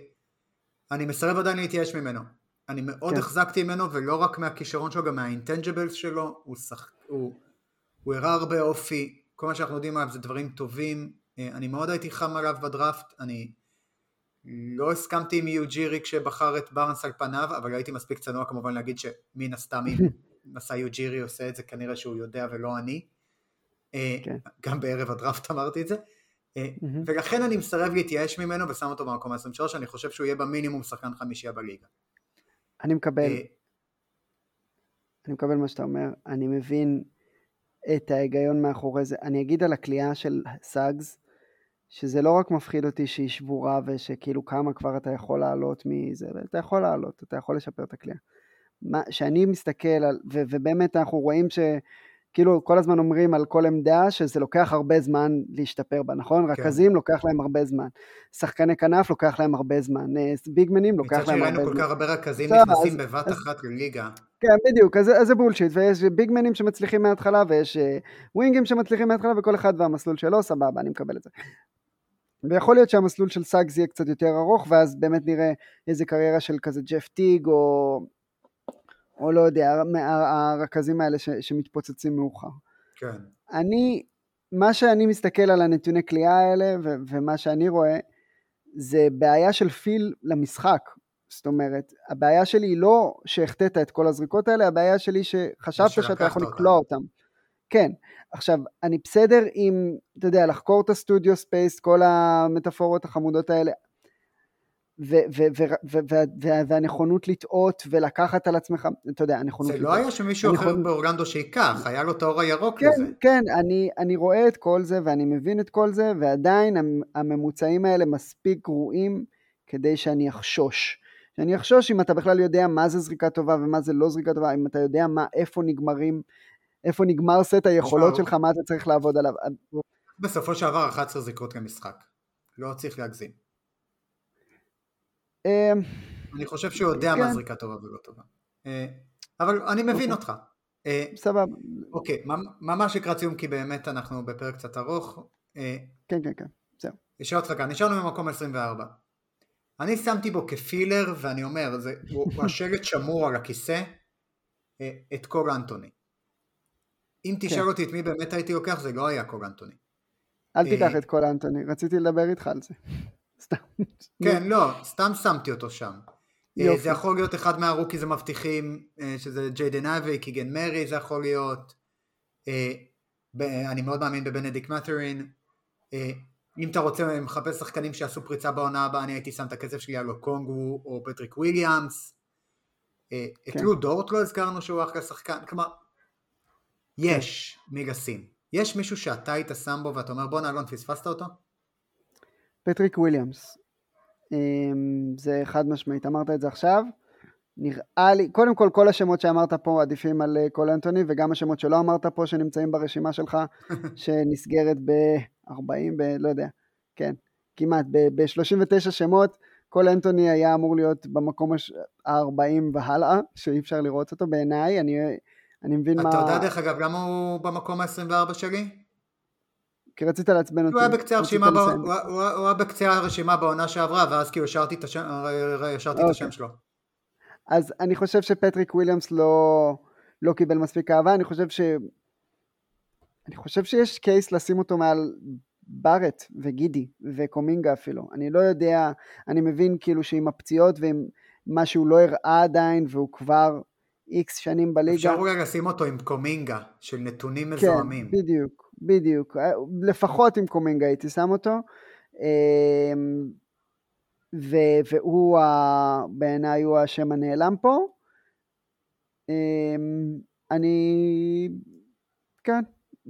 אני מסרב עדיין להתייאש ממנו. אני מאוד כן. החזקתי ממנו, ולא רק מהכישרון שלו, גם מהאינטנג'בלס שלו, הוא, שח... הוא... הוא הראה הרבה אופי, כל מה שאנחנו יודעים עליו זה דברים טובים, אה, אני מאוד הייתי חם עליו בדראפט, אני לא הסכמתי עם יוג'ירי כשבחר את בארנס על פניו, אבל הייתי מספיק צנוע כמובן להגיד שמן הסתם אם מסע יוג'ירי עושה את זה, כנראה שהוא יודע ולא אני. אה, כן. גם בערב הדראפט אמרתי את זה. Mm-hmm. ולכן אני מסרב להתייאש ממנו ושם אותו במקום ה-23, אני חושב שהוא יהיה במינימום שחקן חמישייה בליגה. אני מקבל, אה, אני מקבל מה שאתה אומר, אני מבין את ההיגיון מאחורי זה. אני אגיד על הכלייה של סאגס, שזה לא רק מפחיד אותי שהיא שבורה ושכאילו כמה כבר אתה יכול לעלות מזה, אתה יכול לעלות, אתה יכול לשפר את הכלייה. שאני מסתכל על, ו, ובאמת אנחנו רואים ש... כאילו כל הזמן אומרים על כל עמדה שזה לוקח הרבה זמן להשתפר בה, נכון? כן. רכזים לוקח להם הרבה זמן, שחקני כנף לוקח להם הרבה זמן, אה, ביגמנים לוקח להם הרבה זמן. מצד שראינו כל כך הרבה רכזים נכנסים בבת אחת לליגה. כן, בדיוק, אז, אז זה bullshit, ויש big man ים שמצליחים מההתחלה, ויש wing ים שמצליחים מההתחלה, וכל אחד והמסלול שלו, סבבה, אני מקבל את זה. ויכול להיות שהמסלול של סאגס יהיה קצת יותר ארוך, ואז באמת נראה איזה קריירה של כזה ג'ף טיג, או, או לא יודע, הרכזים האלה ש, שמתפוצצים מאוחר. כן. אני, מה שאני מסתכל על הנתוני קליעה האלה, ו, ומה שאני רואה, זה בעיה של feel למשחק. זאת אומרת, הבעיה שלי היא לא שהחטאת את כל הזריקות האלה, הבעיה שלי שחשבת שאתה יכול לקלוע אותם. כן, עכשיו, אני בסדר עם, אתה יודע, לחקור את ה studio space, כל המטאפורות החמודות האלה, והנכונות לטעות ולקחת על עצמך, אתה יודע, הנכונות לטעות. זה לא היה שמישהו אחר באורלנדו שייקח, היה לו את האור הירוק כן, לזה. כן, אני, אני רואה את כל זה ואני מבין את כל זה, ועדיין הממוצעים האלה מספיק גרועים כדי שאני אחשוש. שאני אחשוש אם אתה בכלל יודע מה זה זריקה טובה ומה זה לא זריקה טובה, אם אתה יודע מה, איפה נגמרים איפה נגמר סט היכולות שלך, מה אתה צריך לעבוד עליו. בסופו של דבר 11 זריקות למשחק. לא צריך להגזים. אמ, אני חושב שהוא יודע מה כן. זריקה טובה ולא טובה. אה, אבל אני מבין אוקיי. אותך. אה, סבבה. אוקיי, ממש לקראת סיום כי באמת אנחנו בפרק קצת ארוך. אה, כן, כן, כן, זהו. אשאל אותך כאן, נשארנו במקום 24. אני שמתי בו כ filler ואני אומר, הוא השלט שמור על הכיסא, את קול אנטוני. אם תשאל כן. אותי את מי באמת הייתי לוקח, זה לא היה קול אנטוני. אל תיקח אה, את קול אנטוני, רציתי לדבר איתך על זה. סתם. כן, לא, סתם שמתי אותו שם. אה, יופי. זה יכול להיות אחד מה rookies המבטיחים, אה, שזה ג'יידן אייבי, קיגן מארי זה יכול להיות. אני מאוד מאמין בבנדיק מת'רין. אם אתה רוצה, מחפש שחקנים שעשו פריצה בעונה הבאה, אני הייתי שם את הכסף שלי על קומינגה או פטריק וויליאמס. את כן. לו דורט לא הזכרנו שהוא אחלה שחקן, כלומר, יש מי לשים. יש מישהו שאתה היית שם בו ואתה אומר בואנה אלון פספסת אותו? פטריק וויליאמס. אמ, זה חד משמעית, אמרת את זה עכשיו. נראה לי, קודם כל כל השמות שאמרת פה עדיפים על אה, קול אנטוני וגם השמות שלא אמרת פה שנמצאים ברשימה שלך שנסגרת ב-40, ב- לא יודע, כן, כמעט, ב-39 שמות קול אנטוני היה אמור להיות במקום ה-40 והלאה, שאי אפשר לראות אותו בעיניי, אני אני מבין אתה מה... אתה יודע דרך אגב למה הוא במקום ה-24 שלי? כי רצית לעצבן אותי. הוא היה בקצה הרשימה, בא... הוא, הוא, הוא היה בקצה הרשימה בעונה שעברה, ואז כאילו השארתי את השם, השארתי את השם שלו. אז אני חושב שפטריק וויליאמס לא, לא קיבל מספיק אהבה, אני חושב ש... אני חושב שיש קייס לשים אותו מעל בארט וגידי וקומינגה אפילו. אני לא יודע, אני מבין כאילו שעם הפציעות ועם מה שהוא לא הראה עדיין והוא כבר איקס שנים בליגה. אפשר אולי לשים אותו עם קומינגה, של נתונים כן, מזוהמים. כן, בדיוק, בדיוק. לפחות עם קומינגה הייתי שם אותו. אמ, ו- והוא בעיניי הוא השם הנעלם פה. אמ, אני, כן,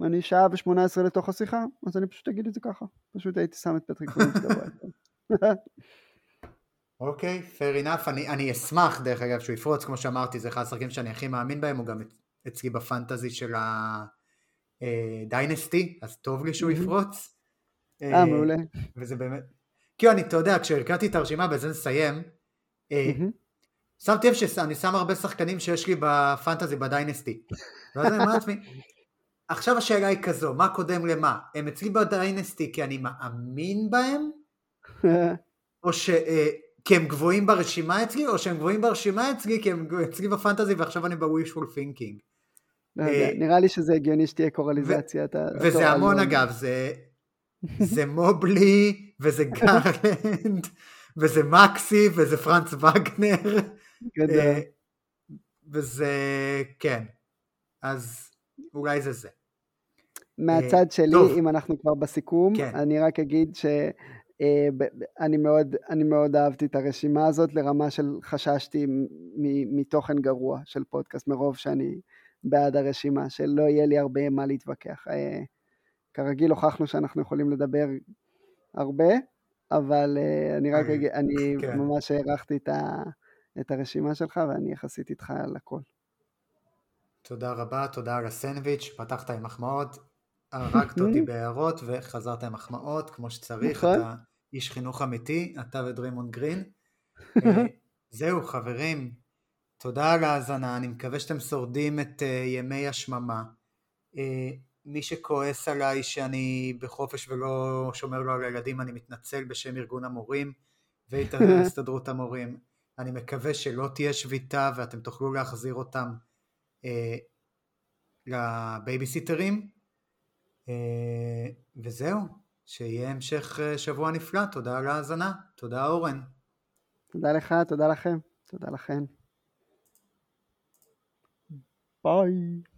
אני שעה ושמונה עשרה לתוך השיחה, אז אני פשוט אגיד את זה ככה. פשוט הייתי שם את פטריק ווילמס אוקיי, fair enough, אני, אני אשמח דרך אגב שהוא יפרוץ, כמו שאמרתי, זה אחד השחקנים שאני הכי מאמין בהם, הוא גם אצלי ב fantasy של ה dynasty, אז טוב לי שהוא יפרוץ. אה, מעולה. וזה באמת, כאילו אני, אתה יודע, כשהרכבתי את הרשימה, בזה נסיים, שמתי לב שאני שם הרבה שחקנים שיש לי בפנטזי, בדיינסטי. ואז אני אומר לעצמי, עכשיו השאלה היא כזו, מה קודם למה? הם אצלי בדיינסטי כי אני מאמין בהם? או ש... כי הם גבוהים ברשימה אצלי, או שהם גבוהים ברשימה אצלי כי הם אצלי בפנטזי ועכשיו אני ב-wishful thinking. לא נראה לי שזה הגיוני שתהיה קורליזציה. וזה המון אגב, זה מובלי, וזה גרלנד, וזה מקסי, וזה פרנץ וגנר. אה, וזה, כן. אז אולי זה זה. מהצד אה, שלי, אם אנחנו כבר בסיכום, כן. אני רק אגיד ש... אה, אני מאוד, אני מאוד אהבתי את הרשימה הזאת לרמה של חששתי מתוכן גרוע של פודקאסט מרוב שאני בעד הרשימה, שלא יהיה לי הרבה מה להתווכח. אה, כרגיל הוכחנו שאנחנו יכולים לדבר הרבה, אבל אה, אני רק אגיד, אני כן. ממש הערכתי את, ה, את הרשימה שלך ואני יחסית איתך על הכל. תודה רבה, תודה על הסנדוויץ', פתחת עם מחמאות, הרגת אותי בהערות וחזרת עם מחמאות כמו שצריך, נכון. אתה איש חינוך אמיתי, אתה ודרימון גרין. אה, זהו חברים, תודה על ההאזנה, אני מקווה שאתם שורדים את uh, ימי השממה. Uh, מי שכועס עליי שאני בחופש ולא שומר לו על הילדים, אני מתנצל בשם ארגון המורים והסתדרות המורים. אני מקווה שלא תהיה שביתה ואתם תוכלו להחזיר אותם uh, לבייביסיטרים. Uh, וזהו, שיהיה המשך uh, שבוע נפלא, תודה על ההאזנה, תודה אורן. תודה לך, תודה לכם, תודה לכם. ביי.